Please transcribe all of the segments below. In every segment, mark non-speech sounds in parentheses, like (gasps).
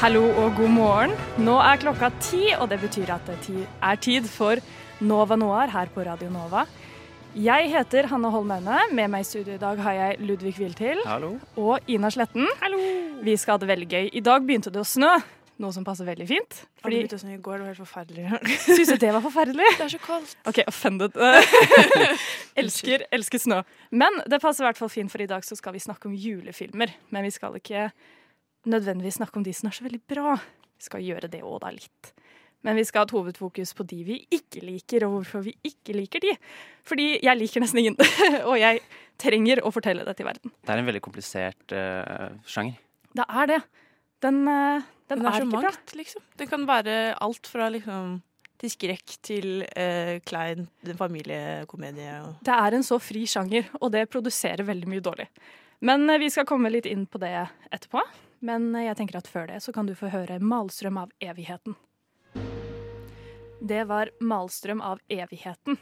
Hallo og god morgen. Nå er klokka ti, og det betyr at det er tid for Nova Noir her på Radio Nova. Jeg heter Hanne Holm Aune. Med meg i studio i dag har jeg Ludvig Wiltil Hallo. og Ina Sletten. Hallo. Vi skal ha det veldig gøy. I dag begynte det å snø, noe som passer veldig fint. Fordi det snø i går, det var helt forferdelig. (laughs) Syns du det var forferdelig? Det er så kaldt. OK, offended. (laughs) (laughs) elsker, elsker snø. Men det passer i hvert fall fint, for i dag så skal vi snakke om julefilmer. Men vi skal ikke nødvendigvis snakke om de som er så veldig bra. Vi skal gjøre det òg, da, litt. Men vi skal ha et hovedfokus på de vi ikke liker, og hvorfor vi ikke liker de. Fordi jeg liker nesten ingen, (laughs) og jeg trenger å fortelle det til verden. Det er en veldig komplisert uh, sjanger. Det er det. Den, uh, den, Den er er, så ikke bra. liksom. Det kan være alt fra liksom til skrekk til uh, klein familiekomedie. Og... Det er en så fri sjanger, og det produserer veldig mye dårlig. Men eh, vi skal komme litt inn på det etterpå. Men jeg tenker at før det så kan du få høre 'Malstrøm av evigheten'. Det var 'Malstrøm av evigheten'.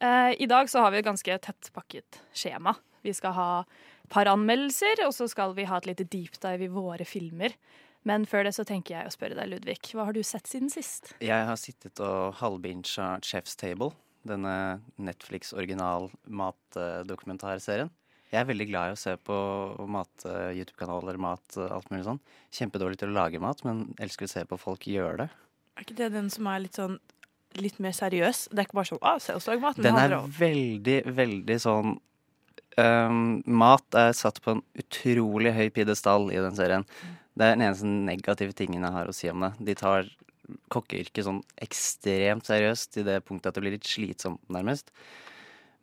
Eh, I dag så har vi et ganske tettpakket skjema. Vi skal ha et par anmeldelser, og så skal vi ha et lite deep dive i våre filmer. Men før det så tenker jeg å spørre deg, Ludvig. Hva har du sett siden sist? Jeg har sittet og halvbinsja Chef's Table, denne Netflix-original-matdokumentarserien. Jeg er veldig glad i å se på mat, eh, alt mulig sånn. Kjempedårlig til å lage mat, men elsker å se på folk gjøre det. Er ikke det den som er litt sånn litt mer seriøs? Det er ikke bare sånn ah, se oss lage mat. Den er veldig, veldig sånn um, Mat er satt på en utrolig høy pidestall i den serien. Det er den eneste negative tingen jeg har å si om det. De tar kokkeyrket sånn ekstremt seriøst i det punktet at det blir litt slitsomt, nærmest.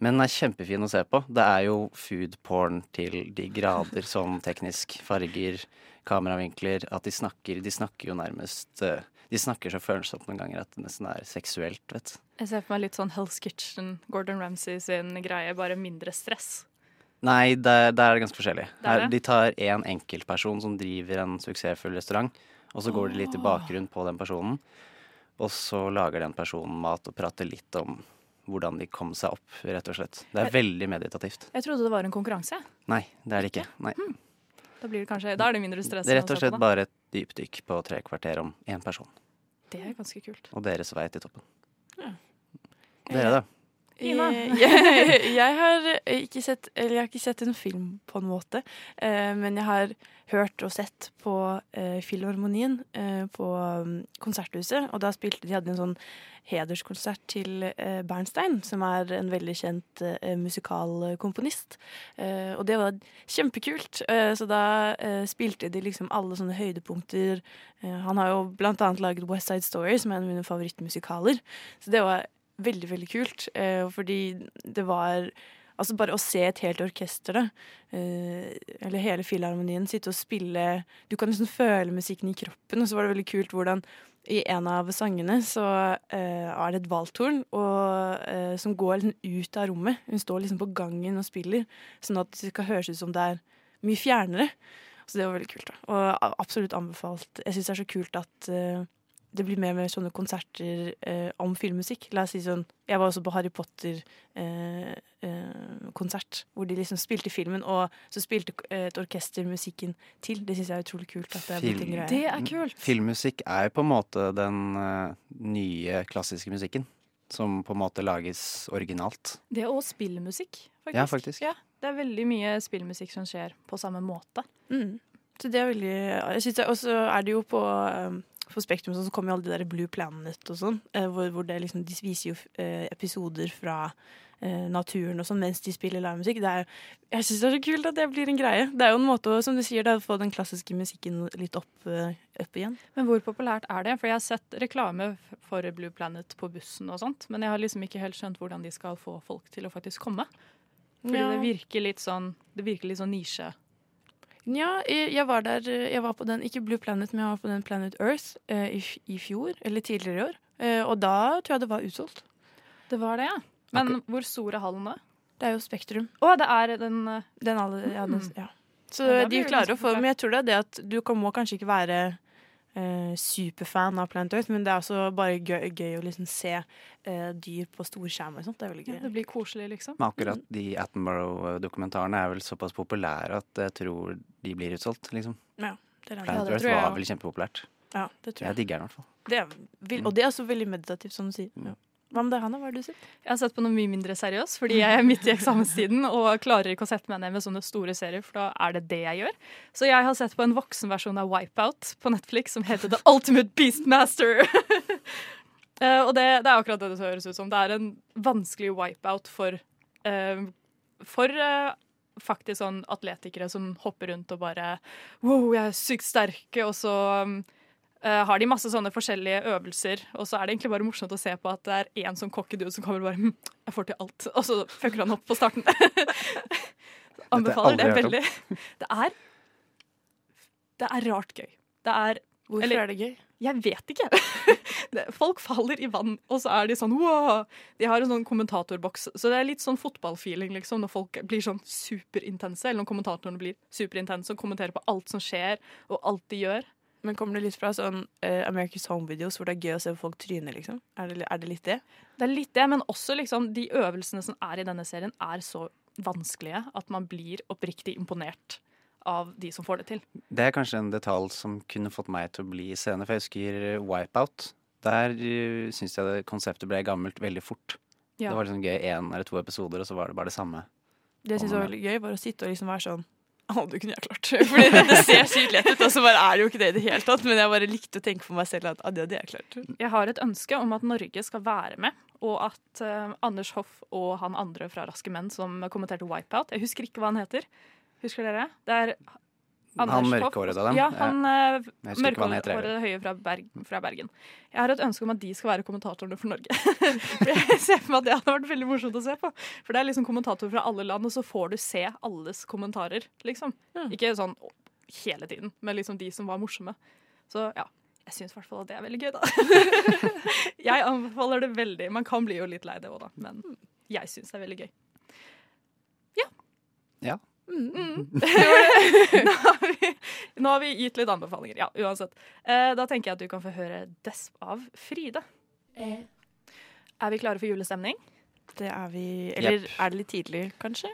Men den er kjempefin å se på. Det er jo food porn til de grader som teknisk. Farger, kameravinkler. At de snakker De snakker jo nærmest eh, De snakker så følsomt noen ganger at det nesten er seksuelt, vet du. Jeg ser for meg litt sånn Hell's Kitchen, Gordon Ramsay sin greie, bare mindre stress. Nei, der, der er det ganske forskjellig. Det er Her, de tar én enkeltperson som driver en suksessfull restaurant, og så går de litt i bakgrunn på den personen. Og så lager den personen mat og prater litt om hvordan de kom seg opp, rett og slett. Det er veldig meditativt. Jeg trodde det var en konkurranse. Nei, det er det ikke. Nei. Da, blir det kanskje, da er det mindre stress. Det er rett og på, slett bare et dypdykk på tre kvarter om én person. Det er ganske kult. Og deres vei til toppen. Ja. Dere, da? Ina? Eh, (laughs) jeg, jeg har ikke sett Eller jeg har ikke sett en film, på en måte. Eh, men jeg har hørt og sett på eh, Filharmonien eh, på um, Konserthuset. Og da spilte de hadde en sånn hederskonsert til eh, Bernstein, som er en veldig kjent eh, musikalkomponist. Eh, og det var kjempekult. Eh, så da eh, spilte de liksom alle sånne høydepunkter. Eh, han har jo blant annet laget West Side Story, som er en av mine favorittmusikaler. Så det var veldig, veldig kult. Eh, fordi det var Altså bare å se et helt orkester, da, eh, eller hele filharmonien, sitte og spille Du kan liksom føle musikken i kroppen, og så var det veldig kult hvordan i en av sangene så eh, er det et valthorn og, eh, som går liksom ut av rommet. Hun står liksom på gangen og spiller, sånn at det skal høres ut som det er mye fjernere. Så det var veldig kult. da. Og absolutt anbefalt. Jeg syns det er så kult at eh, det blir mer og mer sånne konserter eh, om filmmusikk. La oss si sånn Jeg var også på Harry Potter-konsert, eh, eh, hvor de liksom spilte filmen, og så spilte eh, et orkester musikken til. Det syns jeg er utrolig kult. at Det er Film. Det er kult. Filmmusikk er på en måte den eh, nye klassiske musikken. Som på en måte lages originalt. Det er også spillmusikk, faktisk. Ja, faktisk. Ja, det er veldig mye spillmusikk som skjer på samme måte. Mm. Så det er veldig jeg synes det, Og så er det jo på på Spektrum så kommer jo alle de der Blue Planet og sånn, eh, hvor, hvor det liksom, de viser jo eh, episoder fra eh, naturen og sånn mens de spiller livemusikk. Jeg syns det er så kult at det blir en greie. Det er jo en måte å, som du sier, det, å få den klassiske musikken litt opp, opp igjen. Men hvor populært er det? For jeg har sett reklame for Blue Planet på bussen og sånt, men jeg har liksom ikke helt skjønt hvordan de skal få folk til å faktisk komme. Fordi Ja. det virker litt sånn Det virker litt sånn nisje. Ja, jeg, var der Jeg var på den, ikke Blue Planet, men jeg var på den Planet Earth eh, i, i fjor, eller tidligere i år. Eh, og da tror jeg det var utsolgt. Det var det, ja. Men hvor stor er hallen da? Det er jo Spektrum. Å, det er den eh, Den alle, ja, den, ja. Så Ja, de klarer å få. Men jeg tror det er det at du kan, må kanskje ikke være eh, superfan av Planet Earth, men det er også bare gøy, gøy å liksom se eh, dyr på storskjerm og sånt. Det er veldig ja. Det blir koselig, liksom. Men akkurat de Attenborough-dokumentarene er vel såpass populære at jeg tror de blir utsolgt, liksom. Ja, det er. Planet det Earth tror jeg var vel kjempepopulært. Ja, det tror Jeg jeg. digger den i hvert fall. Det er, og det er også veldig meditativt, som du sier. Ja. Hva med deg, Hanna? Hva har du sett? Jeg har sett på noe mye mindre seriøst, fordi jeg er midt i eksamenstiden og klarer ikke å sette meg ned med sånne store serier, for da er det det jeg gjør. Så jeg har sett på en voksenversjon av Wipeout på Netflix som heter The Ultimate Beastmaster. (laughs) Eh, og det, det er akkurat det det høres ut som. Det er en vanskelig wipeout for, eh, for eh, faktisk sånn atletikere som hopper rundt og bare Wow, jeg er sykt sterke, og så eh, har de masse sånne forskjellige øvelser, og så er det egentlig bare morsomt å se på at det er én sånn cocky dude som kommer og bare hm, Jeg får til alt. Og så fucker han opp på starten. (laughs) Anbefaler det veldig. Det er Det er rart gøy. Det er Hvorfor Eller- er det gøy? jeg vet ikke. (laughs) Folk faller i vann, og så er de sånn wow. De har en sånn kommentatorboks, så det er litt sånn fotballfeeling liksom, når folk blir sånn superintense, eller når kommentatorene blir superintense og kommenterer på alt som skjer, og alt de gjør. Men kommer det litt fra sånn uh, America's Home Videos hvor det er gøy å se folk tryne, liksom? Er det, er det litt det? Det er litt det, men også liksom de øvelsene som er i denne serien, er så vanskelige at man blir oppriktig imponert av de som får det til. Det er kanskje en detalj som kunne fått meg til å bli i scene, for jeg husker Wipeout. Der uh, syns jeg det konseptet ble gammelt veldig fort. Ja. Det var liksom gøy én eller to episoder, og så var det bare det samme. Det jeg synes Å, var veldig gøy, var å sitte og liksom være sånn Du kunne jeg klart. (laughs) Fordi det, ser sykt lett ut, og så bare er det jo ikke det i det hele tatt. Men jeg bare likte å tenke for meg selv at ah, det hadde jeg klart. Jeg har et ønske om at Norge skal være med, og at uh, Anders Hoff og han andre fra Raske menn som kommenterte Wipeout Jeg husker ikke hva han heter. Husker dere? Det er Han Hoff. mørkhårede av dem? Ja, han eh, han mørkhårede høye fra, Berg, fra Bergen. Jeg har et ønske om at de skal være kommentatorene for Norge. (laughs) for jeg ser for meg at det hadde vært veldig morsomt å se på. For det er liksom kommentatorer fra alle land, og så får du se alles kommentarer, liksom. Ikke sånn hele tiden, men liksom de som var morsomme. Så ja. Jeg syns i hvert fall at det er veldig gøy, da. (laughs) jeg anbefaler det veldig. Man kan bli jo litt lei det òg, da, men jeg syns det er veldig gøy. Ja. Ja. Mm. (laughs) nå, har vi, nå har vi gitt litt anbefalinger. Ja, uansett. Eh, da tenker jeg at du kan få høre Desp av Fride. Er vi klare for julestemning? Det er vi Eller yep. er det litt tidlig, kanskje?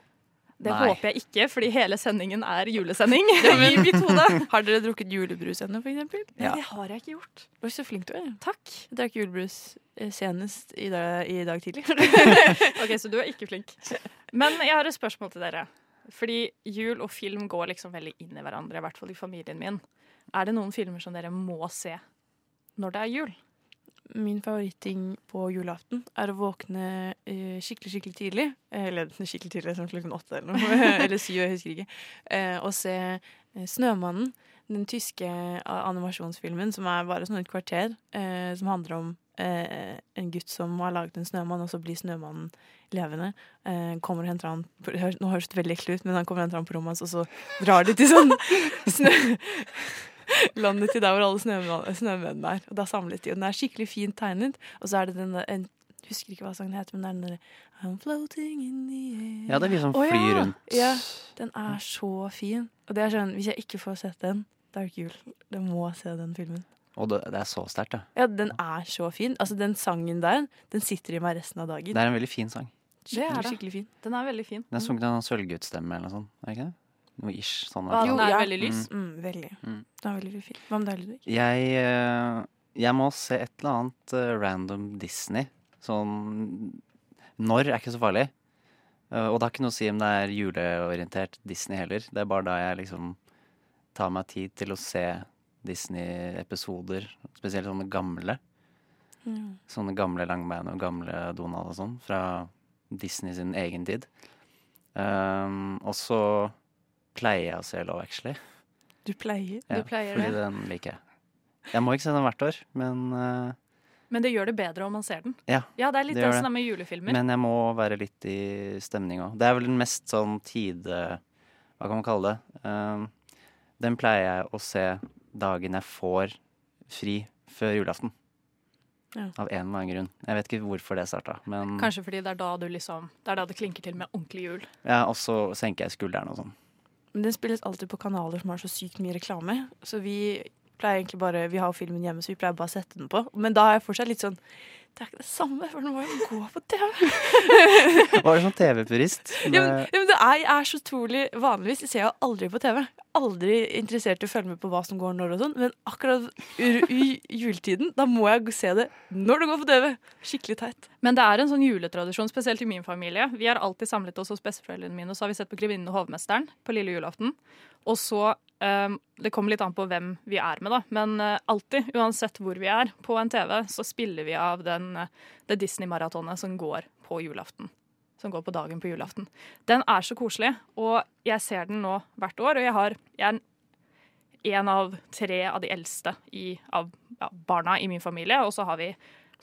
Det Nei. håper jeg ikke, fordi hele sendingen er julesending. (laughs) i mitt hode. Har dere drukket julebrus ennå, for eksempel? Nei, Ja. det har jeg ikke gjort. Du Oi, så flink du er. Takk. Jeg drakk julebrus eh, senest i dag, i dag tidlig. (laughs) Ok, Så du er ikke flink. Men jeg har et spørsmål til dere. Fordi jul og film går liksom veldig inn i hverandre, i hvert fall i familien min. Er det noen filmer som dere må se når det er jul? Min favoritting på julaften er å våkne eh, skikkelig skikkelig tidlig. eh, Eller (laughs) skikkelig tidlig, som klokken åtte eller noe. (laughs) eller syv, jeg husker ikke. eh, Og se eh, 'Snømannen', den tyske animasjonsfilmen som er bare sånn et kvarter. eh, Som handler om eh, en gutt som har laget en snømann, og så blir snømannen levende. Eh, Kommer og henter han på- Nå høres det veldig ekkelt ut, men han kommer og henter han på rommet hans, og så drar de til sånn (laughs) snø... landet til der hvor alle snømennene er. Og da samlet de, og den er skikkelig fint tegnet. Og så er det den der Jeg husker ikke hva sangen heter, men det er den derre I'm floating in the air. Ja, det er vi som oh, ja. rundt. Ja. Den er så fin. Og det er sånn, hvis jeg ikke får sett den, det er ikke jul. Jeg må se den filmen. Og det, det er så sterkt, det. Ja, den er så fin. Altså, den sangen der, den sitter i meg resten av dagen. Det er en veldig fin sang. Det er Skikkelig, det. skikkelig fin. Den er veldig fin. Den er sunget av en sølvguttstemme eller noe sånt. Er det ikke det? Noe ish. Sånn. Ja, den er ja. veldig lys. Mm, veldig. Mm. Den er veldig fin. Hva med deg, Ludvig? Jeg, eh, jeg må se et eller annet eh, random Disney. Sånn Når er ikke så farlig. Eh, og det har ikke noe å si om det er juleorientert Disney heller. Det er bare da jeg liksom tar meg tid til å se Disney-episoder. Spesielt sånne gamle. Mm. Sånne gamle Langbein og gamle Donald og sånn. Fra Disney sin egen tid. Um, og så pleier jeg å se Love Actually. Du pleier. Du pleier fordi det. den liker jeg. Jeg må ikke se den hvert år, men, uh, Men det gjør det bedre om man ser den. Ja, Ja, det er litt det det, som er med julefilmer. men jeg må være litt i stemning òg. Det er vel den mest sånn tide... Hva kan man kalle det? Um, den pleier jeg å se dagen jeg får fri før julaften. Ja. Av en eller annen grunn. Jeg vet ikke hvorfor det starta. Men Kanskje fordi det er da du liksom Det er da det klinker til med ordentlig jul. ja, og så senker jeg skulderen og sånn. Men den spilles alltid på kanaler som har så sykt mye reklame. Så vi pleier egentlig bare Vi har filmen hjemme, så vi pleier bare å sette den på. Men da er jeg fortsatt litt sånn Det er ikke det samme, for den må jo gå på TV. (laughs) Var du sånn TV-purist? Ja, men, ja, men er, jeg er så utrolig Vanligvis jeg ser jeg jo aldri på TV. Aldri interessert i å følge med på hva som går når og sånn. Men akkurat i juletiden, da må jeg se det når det går på TV. Skikkelig teit. Men det er en sånn juletradisjon, spesielt i min familie. Vi har alltid samlet oss hos besteforeldrene mine, og så har vi sett på 'Grevinnen og hovmesteren' på lille julaften. Og så Det kommer litt an på hvem vi er med, da. Men eh, alltid, uansett hvor vi er på en TV, så spiller vi av den, eh, det Disney-maratonet som går på julaften. Som går på dagen på julaften. Den er så koselig, og jeg ser den nå hvert år. Og jeg, har, jeg er en av tre av de eldste i, av ja, barna i min familie. Og så har vi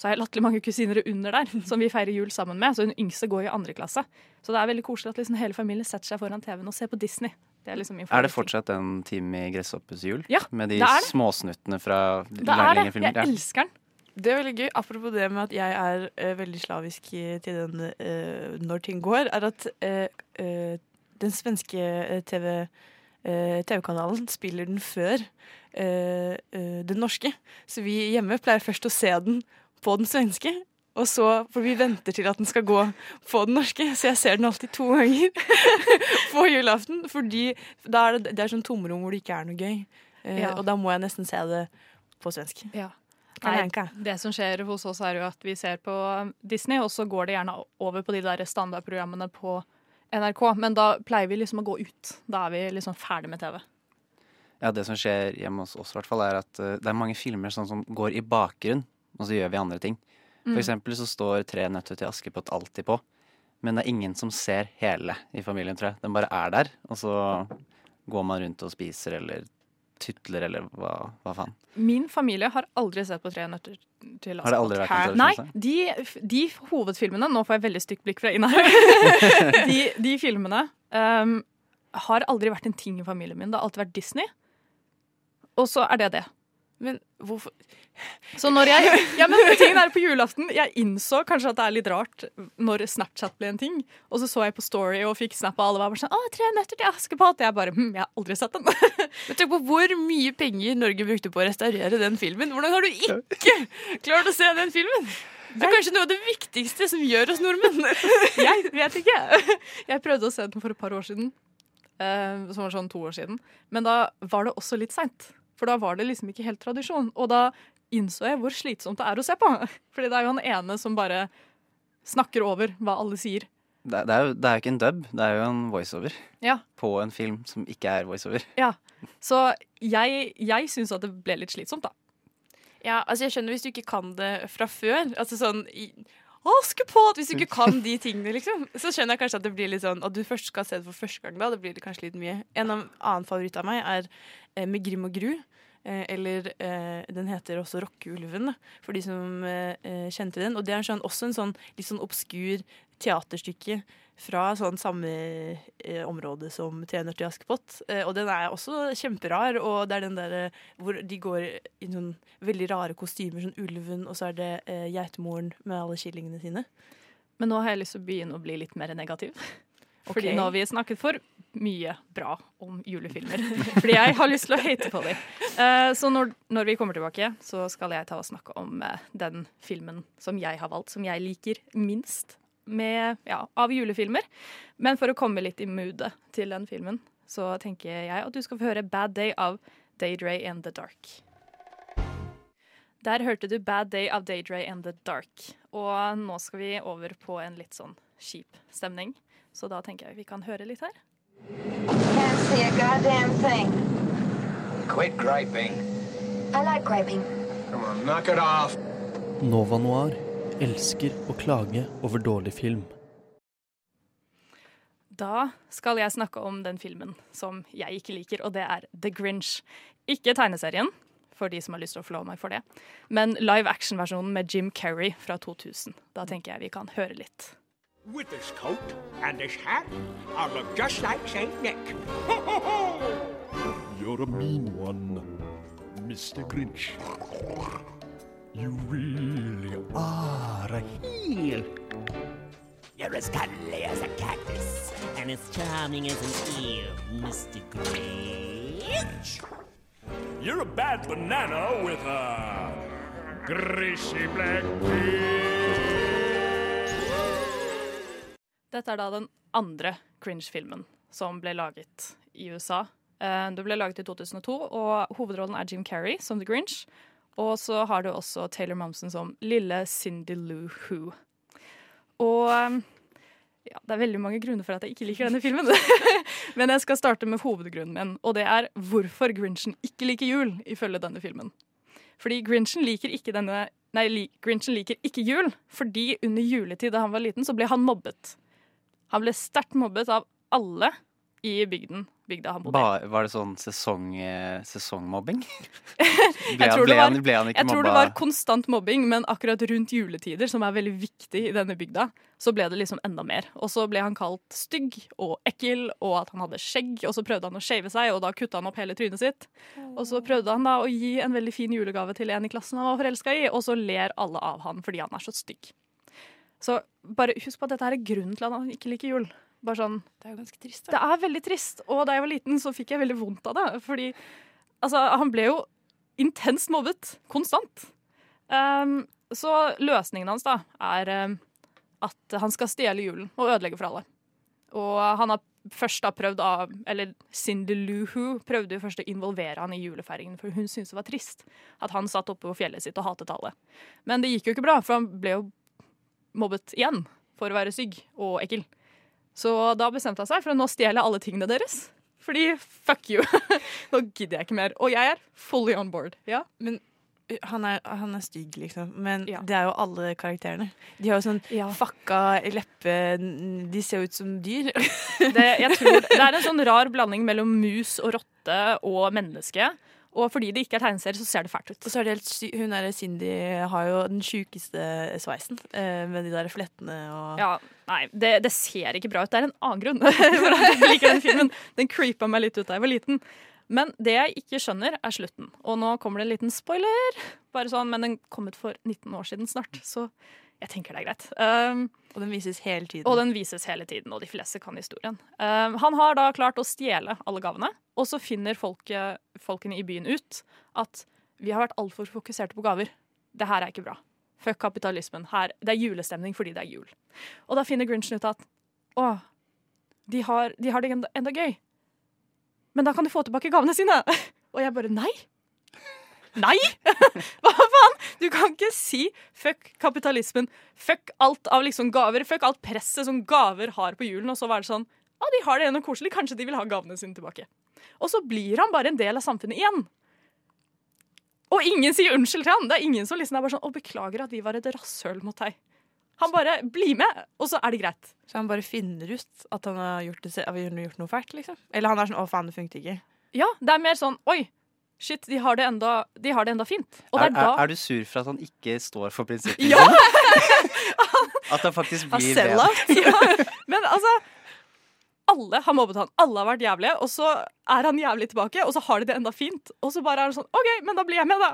så har jeg latterlig mange kusiner under der som vi feirer jul sammen med. Så hun yngste går i andre klasse. Så det er veldig koselig at liksom hele familien setter seg foran TV-en og ser på Disney. Det er, liksom Er det fortsatt en time i Gresshoppes jul? Ja, Med de det er det. småsnuttene fra Det er det. filmer? Jeg elsker den. Det er veldig gøy. Apropos det med at jeg er uh, veldig slavisk til den uh, når ting går, er at uh, den svenske TV TV-kanalen spiller den før den norske. Så vi hjemme pleier først å se den på den svenske. Og så, For vi venter til at den skal gå på den norske, så jeg ser den alltid to ganger (laughs) på julaften. Fordi da er det, det er sånn tomrom hvor det ikke er noe gøy. Eh, Ja. Og da må jeg nesten se det på svensk. Ja. Nei, det som skjer hos oss, er jo at vi ser på Disney, og så går det gjerne over på de der standardprogrammene på NRK. Men da pleier vi liksom å gå ut. Da er vi liksom ferdig med TV. Ja, det som skjer hjemme hos oss, i hvert fall, er at eh, det er mange filmer sånn som går i bakgrunn, og så gjør vi andre ting. Mm. For eksempel så står Tre nøtter til Askepott alltid på, men det er ingen som ser hele i familien, tror jeg. Den bare er der, og så går man rundt og spiser eller tutler eller hva, hva faen. Min familie har aldri sett på Tre nøtter til Har det aldri vært her? Nei, de, de hovedfilmene Nå får jeg veldig stygt blikk fra Ina her. (laughs) de, de filmene um, har aldri vært en ting i familien min. Det har alltid vært Disney. Og så er det det. Men hvorfor Så når jeg (laughs) Ja, men tingen er på julaften Jeg innså kanskje at det er litt rart når Snapchat ble en ting. Og så så jeg på Story og fikk snap av alle. Var bare sånn, å, tre nøtter til Askepott. Jeg bare hm, jeg har aldri sett den. (laughs) Men Tenk på hvor mye penger Norge brukte på å restaurere den filmen. Hvordan har du ikke klart å se den filmen? Det er kanskje noe av det viktigste som gjør oss nordmenn. (laughs) Jeg vet ikke. Jeg prøvde å se den for et par år siden. eh, som var sånn to år siden. Men da var det også litt seint. For da var det liksom ikke helt tradisjon. Og da innså jeg hvor slitsomt det er å se på. (laughs) Fordi det er jo han ene som bare snakker over hva alle sier. Det, det, er jo, det er jo ikke en dub, det er jo en voiceover Ja. på en film som ikke er voiceover. ja. Så jeg, jeg syns at det ble litt slitsomt, da. Ja, altså Jeg skjønner hvis du ikke kan det fra før. Altså sånn i, Askepott! Hvis du ikke kan de tingene, liksom. Så skjønner jeg kanskje at det blir litt sånn At du først skal se det for første gang da. Det blir det kanskje litt mye. En annen favoritt av meg er eh, Med Grim og Gru. Eh, eller eh, den heter også Rockeulven, for de som eh, kjente den. Og det er sånn, også en sånn litt sånn obskur teaterstykke fra sånn samme eh, område som Tre nøtter til Askepott. Eh, og den er også kjemperar, og det er den der eh, hvor de går i noen veldig rare kostymer, sånn ulven, og så er det geitemoren med alle killingene sine. Men nå har jeg lyst til å begynne å bli litt mer negativ. Fordi nå har vi snakket for mye bra om julefilmer. (laughs) Fordi jeg har lyst til å hate på dem. Uh, så når, når vi kommer tilbake, så skal jeg ta og snakke om uh, den filmen som jeg har valgt, som jeg liker minst med, ja, av julefilmer. Men for å komme litt i moodet til den filmen, så tenker jeg at du skal få høre Bad Day av Daydre and The Dark. Der hørte du Bad Day av Daydre and The Dark. Og nå skal vi over på en litt sånn kjip stemning. Så da tenker jeg vi kan høre litt her. Can't see a goddamn thing. Quit griping. I like griping. Come on, knock it off. Nova Noir elsker å klage over dårlig film. Da skal jeg snakke om den filmen som jeg ikke liker, og det er The Grinch. Ikke tegneserien, for de som har lyst til å forlove meg for det, men live action-versjonen med Jim Carrey fra 2000. Da tenker jeg vi kan høre litt. With this coat and this hat, I'll look just like St. Nick. You're a mean one, Mr. Grinch. You really are a heel. You're as cuddly as a cactus and as charming as an eel, Mr. Grinch. You're a bad banana with a greasy black beard. Dette er da den andre cringe-filmen som ble laget i USA. Eh, Det ble laget i 2002, og hovedrollen er Jim Carrey som The Grinch. Og så har du også Taylor Momsen som lille Cindy Lou Who. Og eh, ja, det er veldig mange grunner for at jeg ikke liker denne filmen. (laughs) Men jeg skal starte med hovedgrunnen min, og det er hvorfor Grinchen ikke liker jul, ifølge denne filmen. Fordi Grinchen liker ikke denne Nei, Grinchen liker ikke jul, fordi under juletid da han var liten, så ble han mobbet. Han ble sterkt mobbet av alle i bygden. Bygda han bodde i. Ba, var det sånn sesong, eh, sesongmobbing? (laughs) Jeg ble, tror ble, han, ble han ikke jeg tror det var konstant mobbing, men akkurat rundt juletider, som er veldig viktig i denne bygda, så ble det liksom enda mer. Og så ble han kalt stygg og ekkel, og at han hadde skjegg, og så prøvde han å shave seg, og da kutta han opp hele trynet sitt. Og så prøvde han da å gi en veldig fin julegave til en i klassen han var forelska i, og så ler alle av han fordi han er så stygg. Så bare husk på at dette her er grunnen til at han ikke liker jul. Bare sånn, Det er jo ganske trist. det er veldig trist, og da jeg var liten, så fikk jeg veldig vondt av det. Fordi altså, han ble jo intenst mobbet. Konstant. Um, så løsningen hans da er um, at han skal stjele julen og ødelegge for alle. Og han har først da prøvd av Eller Cindy Lou Who prøvde jo først å involvere han i julefeiringen, for hun syntes det var trist at han satt oppe på fjellet sitt og hatet alle. Men det gikk jo ikke bra, for han ble jo mobbet igjen for å være stygg og ekkel. Så da bestemte han seg for å nå stjele alle tingene deres. Fordi fuck you. (laughs) nå gidder jeg ikke mer. Og jeg er fully on board. Ja. Men han er, han er stygg, liksom. Men det er jo alle karakterene. De har jo sånn fucka leppe De ser jo ut som dyr. Det, jeg tror, (laughs) det er en sånn rar blanding mellom mus og rotte og menneske. Og fordi det ikke er tegneserie, så ser det fælt ut. Og så er det helt sy Hun der Cindy har jo den sjukeste sveisen eh, med de der flettene og Ja, nei, det, det ser ikke bra ut. Det er en annen grunn (laughs) for at jeg liker den filmen. Den creepa meg litt ut da jeg var liten. Men det jeg ikke skjønner, er slutten. Og nå kommer det en liten spoiler, bare sånn, men den kom ut for 19 år siden snart, så jeg tenker det er greit. Um, og den vises hele tiden. Og den vises hele tiden, og de fleste kan historien. Um, han har da klart å stjele alle gavene, og så finner folket, folkene i byen ut at vi har vært altfor fokuserte på gaver. Det her er ikke bra. Fuck kapitalismen. Her, det er julestemning fordi det er jul. Og da finner Grinchen ut at å, de har, de har det enda, enda gøy. Men da kan de få tilbake gavene sine. (laughs) Og jeg bare nei. Nei! (laughs) Hva faen? Du kan ikke si fuck kapitalismen, fuck alt av liksom gaver, fuck alt presset som gaver har på julen, og så være sånn ja, de har det ennå koselig, kanskje de vil ha gavene sine tilbake. Og så blir han bare en del av samfunnet igjen. Og ingen sier unnskyld til han. Det er ingen som liksom er bare sånn 'Å, beklager at vi var et rasshøl mot deg'. Han bare blir med, og så er det greit. Så han bare finner ut at han har gjort, det, har gjort noe fælt, liksom? Eller han er sånn 'Å, faen, det funket ikke'. Ja, det er mer sånn 'oi, shit, de har det enda, de har det enda fint'. Er, er da er, du sur for at han ikke står for prinsippene Ja! (laughs) At han faktisk blir det? ja. (laughs) Men altså Alle har mobbet han. Alle har vært jævlige. Og så er han jævlig tilbake, og så har de det enda fint. Og så bare er det sånn OK, men da blir jeg med, da.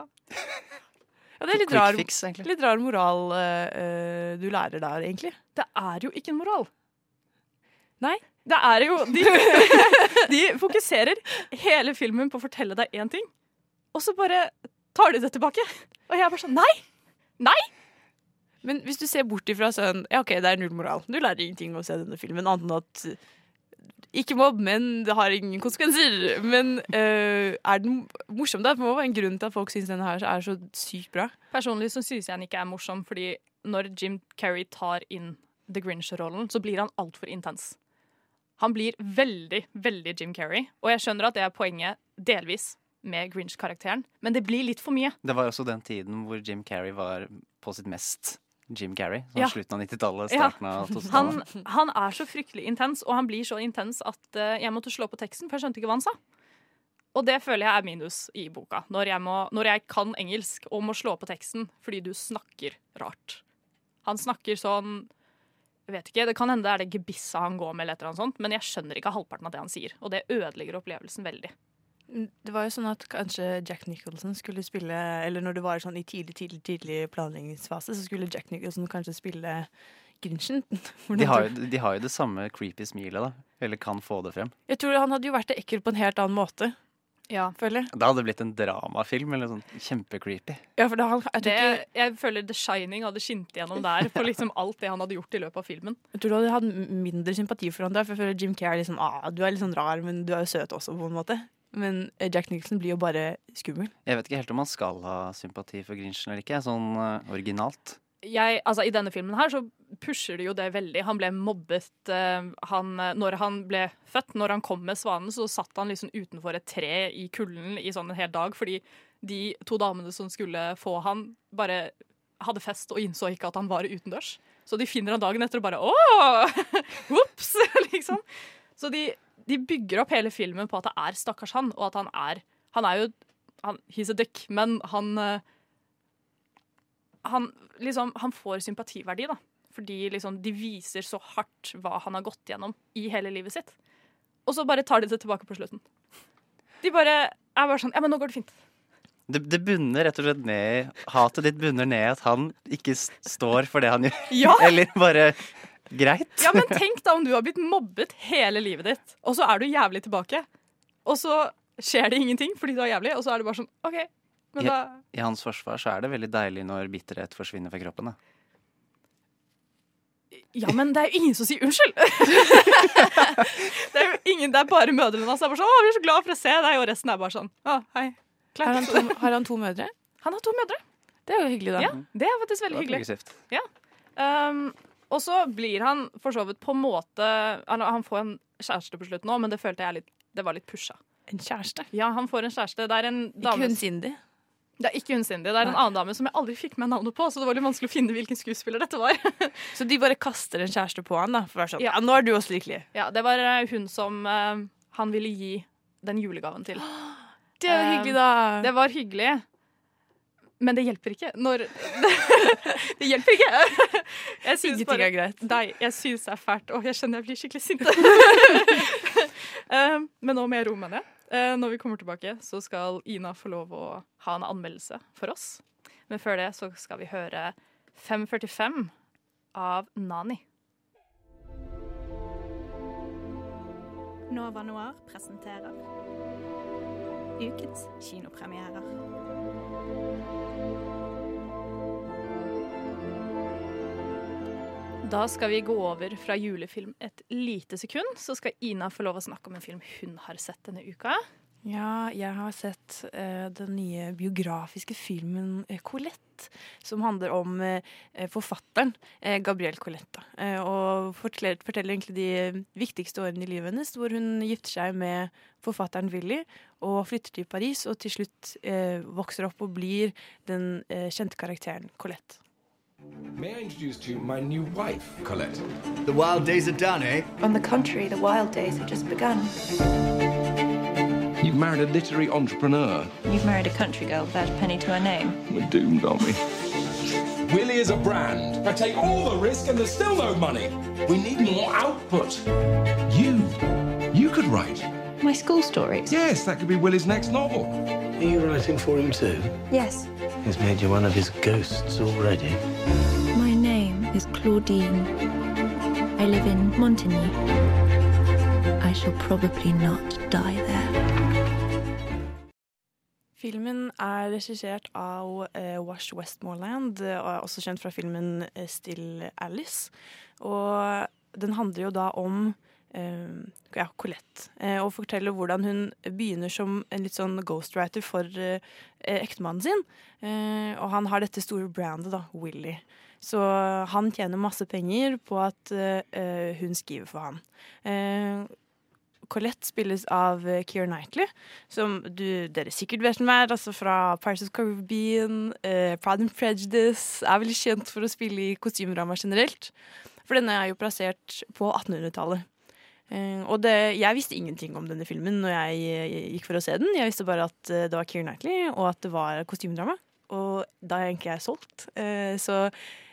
Ja, det er litt rar, fix, litt rar moral eh, du lærer der, egentlig. Det er jo ikke en moral. Nei. Det er jo De, (laughs) de fokuserer hele filmen på å fortelle deg én ting, og så bare tar de det tilbake. Og jeg er bare sånn Nei! Nei! Men hvis du ser bort ifra sånn Ja, OK, det er null moral. Du lærer ingenting av å se denne filmen, annet enn at eh, ikke mobb, men det har ingen konsekvenser. Men øh, er den morsom? Det må være en grunn til at folk syns denne her er så sykt bra. Personlig så synes jeg den ikke er morsom, fordi når Jim Carrey tar inn The Grinch-rollen, så blir han altfor intens. Han blir veldig, veldig Jim Carrey, og jeg skjønner at det er poenget delvis med Grinch-karakteren, men det blir litt for mye. Det var også den tiden hvor Jim Carrey var på sitt mest Jim Carrey. Sånn Ja. Slutten av 90-tallet, Ja. starten av Han, 2000-tallet. han er så fryktelig intens, og han blir så intens at eh, jeg måtte slå på teksten, for jeg skjønte ikke hva han sa. Og det føler jeg er minus i boka, når jeg, må, når jeg kan engelsk og må slå på teksten fordi du snakker rart. Han snakker sånn vet ikke, Det kan hende det er det gebisset han går med, eller et eller annet sånt, men jeg skjønner ikke halvparten av det han sier. Og det ødelegger opplevelsen veldig. Det var jo sånn at kanskje Jack Nicholson skulle spille Eller når det var sånn i tidlig, tidlig, tidlig planleggingsfase, så skulle Jack Nicholson kanskje spille Grinchen. (laughs) De har, jo, de har jo det samme creepy smilet, da. Eller kan få det frem. Jeg tror han hadde jo vært ekkel på en helt annen måte. Ja. Føler jeg. Da hadde det blitt en dramafilm, eller sånn kjempecreepy. Ja, for da, jeg, Det, jeg føler The Shining hadde skint igjennom der på liksom alt det han hadde gjort i løpet av filmen. jeg tror du hadde hatt mindre sympati for han der, for jeg føler Jim Carrey liksom, ah, du er litt sånn rar, men du er jo søt også, på en måte. Men eh, Jack Nicholson blir jo bare skummel. Jeg vet ikke helt om han skal ha sympati for Grinchen eller ikke, sånn uh, originalt. Jeg, altså I denne filmen her så pusher de jo det veldig. Han ble mobbet. uh, han, når han ble født, når han kom med svanen, så satt han liksom utenfor et tre i kulden i sånn en hel dag, fordi de to damene som skulle få han, bare hadde fest og innså ikke at han var utendørs. Så de finner han dagen etter og bare åh! (laughs) Ops! (laughs) liksom. Så de, de bygger opp hele filmen på at det er stakkars han, og at han er Han er jo han, He's a dick, men han eh, han, liksom, han får sympativerdi, da. Fordi liksom, de viser så hardt hva han har gått gjennom i hele livet sitt. Og så bare tar de det tilbake på slutten. De bare er bare sånn Ja, men nå går det fint. Det, det bunner rett og slett ned Hatet ditt bunner ned i at han ikke står for det han gjør. (laughs) Ja. Eller bare Greit. Ja, men tenk da om du har blitt mobbet hele livet ditt, og så er du jævlig tilbake. Og så skjer det ingenting fordi du er jævlig, og så er det bare sånn OK. Men I, da I hans forsvar så er det veldig deilig når bitterhet forsvinner fra kroppen. Da. Ja, men det er jo ingen som sier unnskyld! (laughs) det er jo ingen, det er bare mødrene hans som er bare sånn 'Å, vi er så glad for å se deg', og resten er bare sånn 'Å, hei'. Har han, to, har han to mødre? Han har to mødre. Det er jo hyggelig, da. Ja, det er faktisk veldig hyggelig. Ja. Um, og så blir han for så vidt på en måte Han, han får en kjæreste på slutten òg, men det følte jeg litt, det var litt pusha. En kjæreste? Ja, han får en kjæreste. Det er en Ikke hun Cindy? Det er ikke hun Cindy. Det er en Nei. annen dame som jeg aldri fikk med navnet på, så det var litt vanskelig å finne hvilken skuespiller dette var. (laughs) Så de bare kaster en kjæreste på han, da? For å være sånn, Ja. nå er du også lykkelig. Ja, det var eh, hun som uh, han ville gi den julegaven til. (gasps) Det er Eh, hyggelig, da. Det var hyggelig. Men det hjelper ikke når (laughs) Det hjelper ikke! (laughs) Jeg syns bare er greit. Nei, jeg syns det er fælt. Og jeg skjønner jeg blir skikkelig sint. Men nå må jeg roe meg ned. Eh, Når vi kommer tilbake, så skal Ina få lov å ha en anmeldelse for oss. Men før det så skal vi høre 545 av Nani. Nova Noir presenterer ukens kinopremierer. Da skal vi gå over fra julefilm et lite sekund, så skal Ina få lov å snakke om en film hun har sett denne uka. Ja, jeg har sett uh, den nye biografiske filmen eh, Colette, som handler om uh, forfatteren uh, Gabrielle Colette. og forteller, forteller egentlig de viktigste årene i livet hennes, hvor hun gifter seg med forfatteren Willy og flytter til Paris, og til slutt vokser opp og blir den kjente karakteren Colette. May I introduce to you my new wife, Colette? The wild days are done, eh? On the contrary, the wild days have just begun. You've married a literary entrepreneur. You've married a country girl without a penny to her name. We're doomed, aren't we? Willie is a brand. I take all the risk and there's still no money. We need more output. You, you could write. My school stories? Yes, that could be Willie's next novel. Are you writing for him too? Yes. He's made you one of his ghosts already. My name is Claudine. I live in Montigny. I shall probably not die there. Filmen er regissert av uh, Wash Westmoreland, eh, og er også kjent fra filmen eh, Still Alice. Og den handler jo da om ja, Colette, eh, og forteller hvordan hun begynner som en litt sånn ghostwriter for eh, ektemannen sin. Eh, og han har dette store brandet, da, Willy. Så han tjener masse penger på at eh, hun skriver for han. Eh, Colette spilles av Keir Knightley, som du, dere sikkert vet hvem er, altså fra Pirates of Caribbean, eh, Pride and Prejudice, er veldig kjent for å spille i kostymedrama generelt. For denne er jo plassert på 1800-tallet. Eh, og det, jeg visste ingenting om denne filmen når jeg eh, gikk for å se den. Jeg visste bare at eh, det var Keir Knightley, og at det var kostymedrama. Og da er jeg egentlig solgt. Så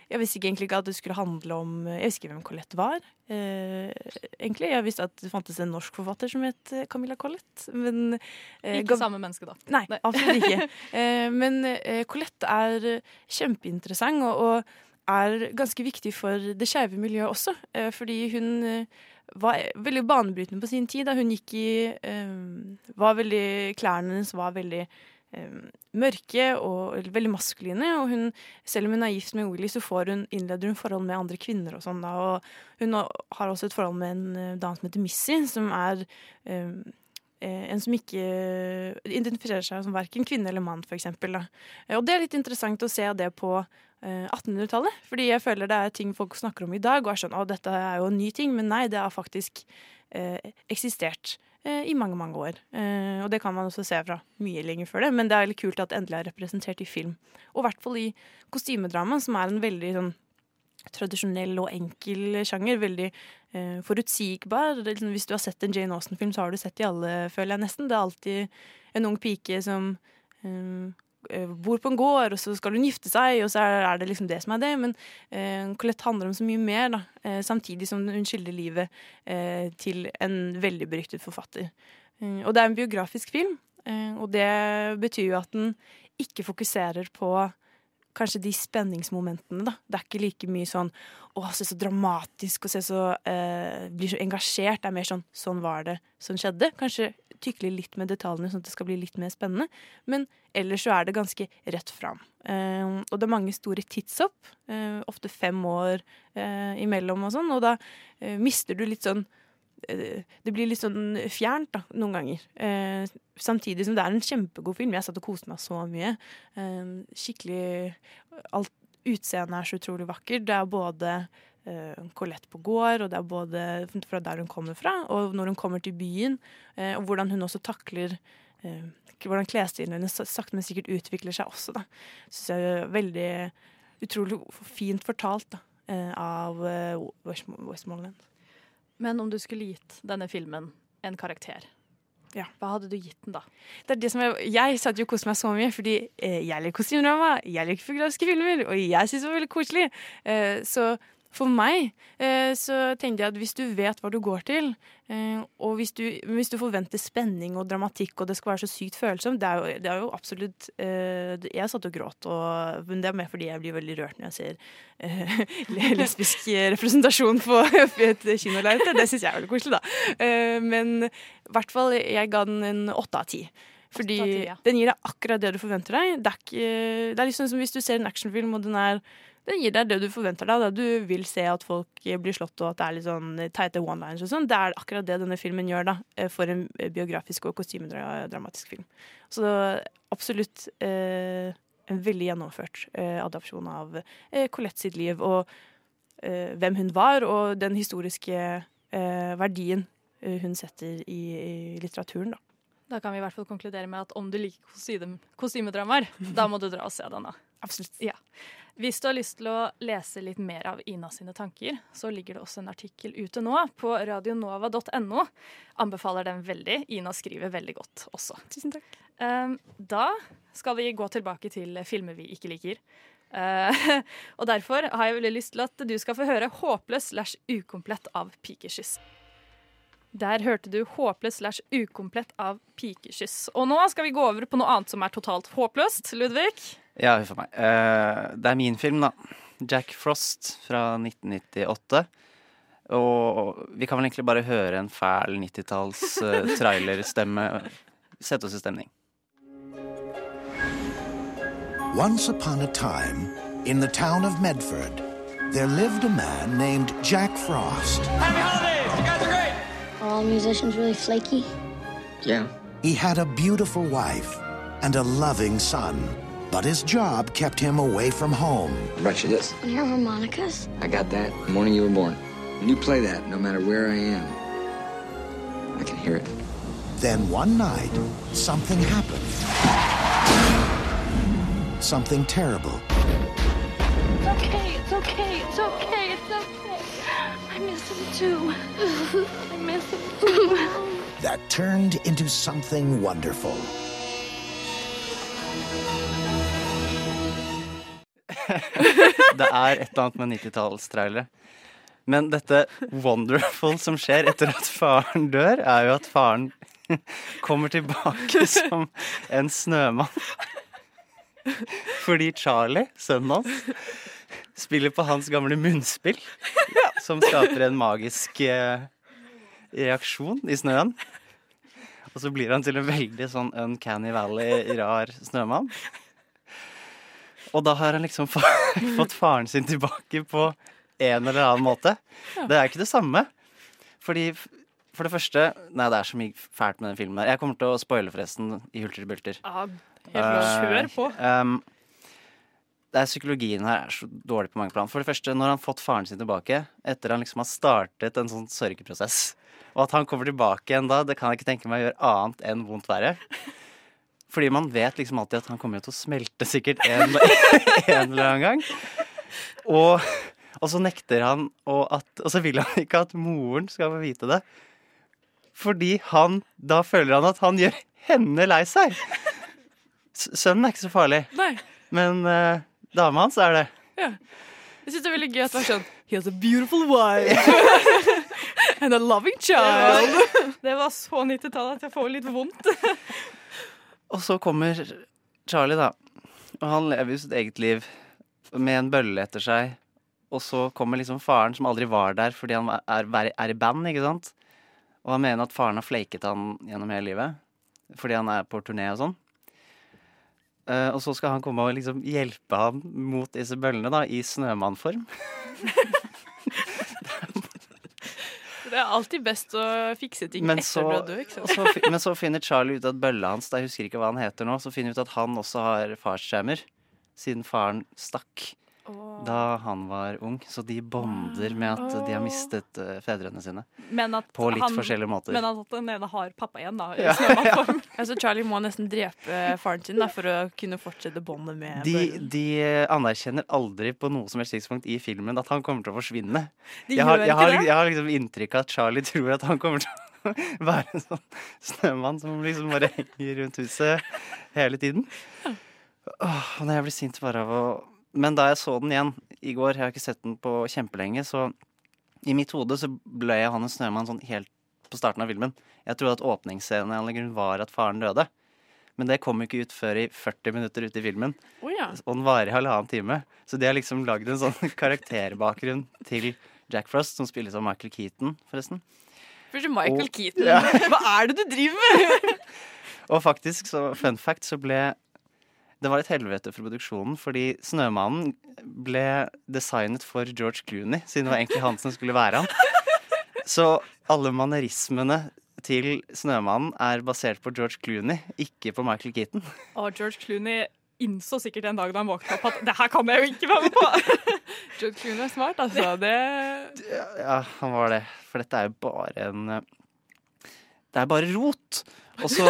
jeg visste ikke egentlig ikke at det skulle handle om Jeg visste ikke hvem Colette var. eh, egentlig. Jeg visste at det fantes en norsk forfatter som het Camilla Collette. Men, eh, Ikke samme menneske, da. Nei, absolutt ikke. (laughs) Eh, men Colette er kjempeinteressant og, og er ganske viktig for det skeive miljøet også. Fordi hun var veldig banebrytende på sin tid. Da hun gikk i eh, veldig, Klærne hennes var veldig eh, mørke og veldig maskuline. Og hun, selv om hun er gift med Willy, så hun, innleder hun forhold med andre kvinner. og sånn da, og Hun har også et forhold med en eh, dame som heter Missy, som er eh, en som ikke identifiserer seg som verken kvinne eller mann, f.eks. Og det er litt interessant å se det på eh, 1800-tallet. Fordi jeg føler det er ting folk snakker om i dag, og er sånn 'Å, dette er jo en ny ting', men nei, det har faktisk eh, eksistert eh, i mange, mange år. Eh, og det kan man også se fra mye lenger før det, men det er litt kult at det endelig er representert i film. Og i hvert fall i kostymedrama, som er en veldig sånn tradisjonell og enkel sjanger. Veldig eh, forutsigbar. Det er liksom, hvis du har sett en Jane Austen-film, så har du sett de alle, føler jeg nesten. Det er alltid en ung pike som eh, eh, bor på en gård, og så skal hun gifte seg, og så er det liksom det som er det. Men eh, Colette handler om så mye mer, da. Eh, samtidig som hun skildrer livet eh, til en veldig beryktet forfatter. Eh, og det er en biografisk film, eh, og det betyr jo at den ikke fokuserer på kanskje de spenningsmomentene, da. Det er ikke like mye sånn å, se så dramatisk og se så eh, Blir så engasjert. Det er mer sånn sånn var det, sånn skjedde. Kanskje tykle litt med detaljene, sånn at det skal bli litt mer spennende. Men ellers så er det ganske rett fram. Eh, og det er mange store tidshopp. Eh, ofte fem år eh, imellom og sånn. Og da eh, mister du litt sånn det blir litt sånn fjernt da, noen ganger. Eh, samtidig som det er en kjempegod film. Jeg satt og koste meg så mye. Eh, skikkelig alt Utseendet er så utrolig vakkert. Det er både eh, Colette på gård, og det er både fra der hun kommer fra, og når hun kommer til byen, eh, og hvordan hun også takler eh, hvordan klesstilen hennes sakte, men sikkert utvikler seg også. da. Synes jeg er veldig utrolig fint fortalt da, eh, av eh, Westmo- Westmoreland. Men om du skulle gitt denne filmen en karakter, hva hadde du gitt den da? Det er det som jeg, jeg satt jo og koste meg så mye, fordi eh, jeg liker kostymedrama, jeg liker fotografiske filmer, og jeg syns det var veldig koselig. Eh, så for meg eh, så tenkte jeg at hvis du vet hva du går til, eh, og hvis du, hvis du forventer spenning og dramatikk, og det skal være så sykt følsomt Det er jo, det er jo absolutt eh, Jeg satt og gråt, og, men det er mer fordi jeg blir veldig rørt når jeg ser eh, (laughs) lesbisk representasjon på (laughs) et kinolerret. Det syns jeg er veldig koselig, da. Men i hvert fall, jeg ga den en åtte av ti. Fordi ja. den gir deg akkurat det du forventer deg. Det er, ikke, det er sånn som hvis du ser en actionfilm, og den er den gir deg det du forventer deg. Da. Du vil se at folk blir slått, og at det er litt sånn teite one-liners og sånn. Det er akkurat det denne filmen gjør da, eh, for en biografisk og kostymedramatisk film. Så absolutt eh, en veldig gjennomført eh, adopsjon av eh, Colette sitt liv, og eh, hvem hun var, og den historiske eh, verdien eh, hun setter i, i litteraturen, da. Da kan vi i hvert fall konkludere med at om du liker kostyme, kostymedramaer, da må du dra og se den. da. Absolutt. Ja. Hvis du har lyst til å lese litt mer av Ina sine tanker, så ligger det også en artikkel ute nå på radionova.no. Anbefaler den veldig. Ina skriver veldig godt også. Tusen takk. Um, da skal vi gå tilbake til filmer vi ikke liker. Uh, (laughs) og derfor har jeg veldig lyst til at du skal få høre 'Håpløs slash ukomplett' av Pikekyss. Der hørte du 'Håpløs slash ukomplett' av Pikekyss. Og nå skal vi gå over på noe annet som er totalt håpløst. Ludvig? Ja, huff a meg. Uh, det er min film, da. Jack Frost fra 1998. Og vi kan vel egentlig bare høre en fæl 90-talls uh, (laughs) trailerstemme sette oss i stemning. Once upon a time, in the town of Medford, there lived a man named Jack Frost. Happy holidays! All musicians really flaky? Yeah. He had a beautiful wife and a loving son, but his job kept him away from home. I brought you this. And your harmonicas? I got that the morning you were born. And you play that no matter where I am. I can hear it. Then one night, something happened. Something terrible. It's okay, it's okay, it's okay, it's okay. I miss him too. I miss him too. that turned into something wonderful. (laughs) det er et eller annet med 90-tallstrailere. Men dette wonderful som skjer etter at faren dør, er jo at faren (laughs) kommer tilbake (laughs) som en snømann. Fordi Charlie, sønnen hans, spiller på hans gamle munnspill, som skaper en magisk eh, reaksjon i snøen. Og så blir han til en veldig sånn Uncanny Valley-rar snømann. Og da har han liksom (laughs) fått faren sin tilbake på en eller annen måte. Det er ikke det samme. Fordi for det første Nei, det er så mye fælt med den filmen her. Jeg kommer til å spoile forresten i Hulter til bulter. Ja, helt uh, Kjør på. Um, det er Psykologien her er så dårlig på mange plan. For det første, når han har fått faren sin tilbake, etter han liksom har startet en sånn sørgeprosess, og at han kommer tilbake igjen da, det kan jeg ikke tenke meg å gjøre annet enn vondt verre. Fordi man vet liksom alltid at han kommer til å smelte sikkert en, (laughs) en eller annen gang. Og, og så nekter han, og, at, og så vil han ikke at moren skal få vite det. Fordi han Da føler han at han gjør henne lei seg. Sønnen er ikke så farlig, Nei. men uh, dama hans er det. Ja. Jeg syns det er veldig gøy at det var sånn He has a beautiful wife (laughs) and a loving child. Det var så 90-tallet at jeg får litt vondt. Og så kommer Charlie, da. Og han lever jo sitt eget liv med en bølle etter seg. Og så kommer liksom faren, som aldri var der fordi han er, er, er i band, ikke sant. Og han mener at faren har flaket han gjennom hele livet. Fordi han er på turné og sånn. Eh, og så skal han komme og liksom hjelpe ham mot disse bøllene, da, i snømannform. (laughs) Det er alltid best å fikse ting Men etter så, du er død. ikke sant? så, men så finner Charlie ut at bølla hans, da, jeg husker ikke hva han heter nå, så finner ut at han også har farsskjermer. Siden faren stakk da han var ung. Så de bonder med at de har mistet uh, fedrene sine. Men at På litt han- forskjellige måter. Men at den ene har pappa igjen, da. Ja. (laughs) (laughs) Ja. Altså, Charlie må nesten drepe faren sin da, for å kunne fortsette båndet med De, de anerkjenner aldri på noe som helst tidspunkt i filmen at han kommer til å forsvinne. De jeg, har, jeg, har, jeg har liksom inntrykk av at Charlie tror at han kommer til å (laughs) være en sånn snømann som liksom bare henger rundt huset hele tiden. Åh, når jeg blir sint bare av å Men da jeg så den igjen i går, jeg har ikke sett den på kjempelenge, så i mitt hode så ble jeg en snømann sånn helt på starten av filmen. Jeg trodde at åpningsscenen var at faren døde. Men det kom jo ikke ut før i 40 minutter ute i filmen. Oh, ja. Og den varer i halvannen time. Så de har liksom lagd en sånn (laughs) karakterbakgrunn til Jack Frost, som spilles av Michael Keaton, forresten. Først Michael Og- Keaton. Ja. Hva er det du driver med? (laughs) Og faktisk, så fun fact, så ble Det var et helvete for produksjonen, fordi Snømannen ble designet for George Clooney, siden det var egentlig han som skulle være han. Så alle mannerismene til Snømannen er basert på George Clooney, ikke på Michael Keaton. Og George Clooney innså sikkert en dag da han våknet opp at det her kan jeg jo ikke være med på. (laughs) George Clooney er smart, altså. Det Ja, han var det. For dette er jo bare en eh, Det er bare rot. Og så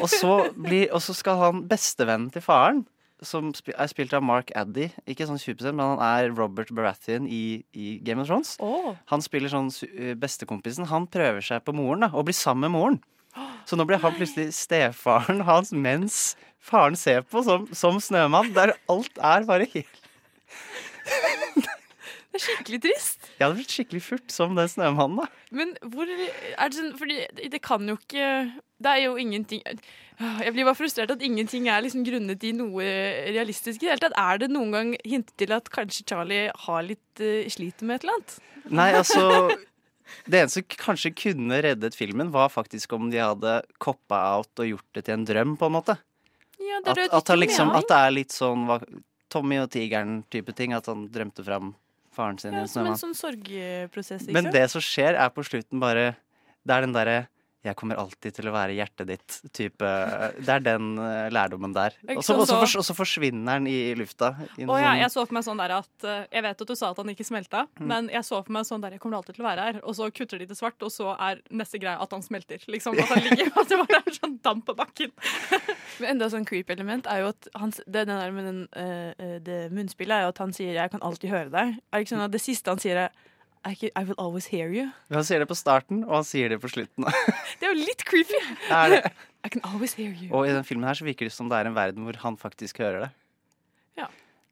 Og så, blir, og så skal han bestevennen til faren, som er spilt av Mark Addy Ikke sånn 20 men han er Robert Baratheon i, i Game of Thrones. Han spiller sånn eh, bestekompisen. Han prøver seg på moren da, og blir sammen med moren. Så nå blir han plutselig stefaren hans mens faren ser på som, som Snømann. Der alt er bare helt Det er skikkelig trist. Jeg hadde blitt skikkelig furt som den snømannen, da. Men hvor er det sånn Fordi det kan jo ikke Det er jo ingenting Jeg blir bare frustrert at ingenting er liksom grunnet i noe realistisk i det hele tatt. Er det noen gang hintet til at kanskje Charlie har litt uh, sliter med et eller annet? Nei, (laughs) altså Det eneste som kanskje kunne reddet filmen, var faktisk om de hadde coppa out og gjort det til en drøm, på en måte. Ja, det At, at, liksom, at det er litt sånn Tommy og tigeren-type ting. At han drømte fram faren sin ja, Som en sånn sorgprosess. ikke Men det som skjer, er på slutten bare Det er den derre 'jeg kommer alltid til å være hjertet ditt'-type Det er den eh, lærdommen der. Og så, forsvinner den i lufta. I ja, sånn- jeg så for meg sånn der at eh, Jeg vet at du sa at han ikke smelta, Mm. men jeg så for meg sånn der Jeg kommer alltid til å være her. Og så kutter de til svart, og så er neste greie at han smelter. Liksom At han ligger (laughs) At det bare er sånn damp på bakken. (laughs) Men enda sånn creep-element er jo at han, det, den der med den, eh, eh, det munnspillet er jo at han sier 'jeg kan alltid høre deg'. Er det ikke sånn at Det siste han sier er I, can, I will always hear you. Han sier det på starten, og han sier det på slutten. (laughs) Det er jo litt creepy. det. (laughs) I can always hear you. Og i den filmen her så virker det som det er en verden hvor han faktisk hører det. Ja.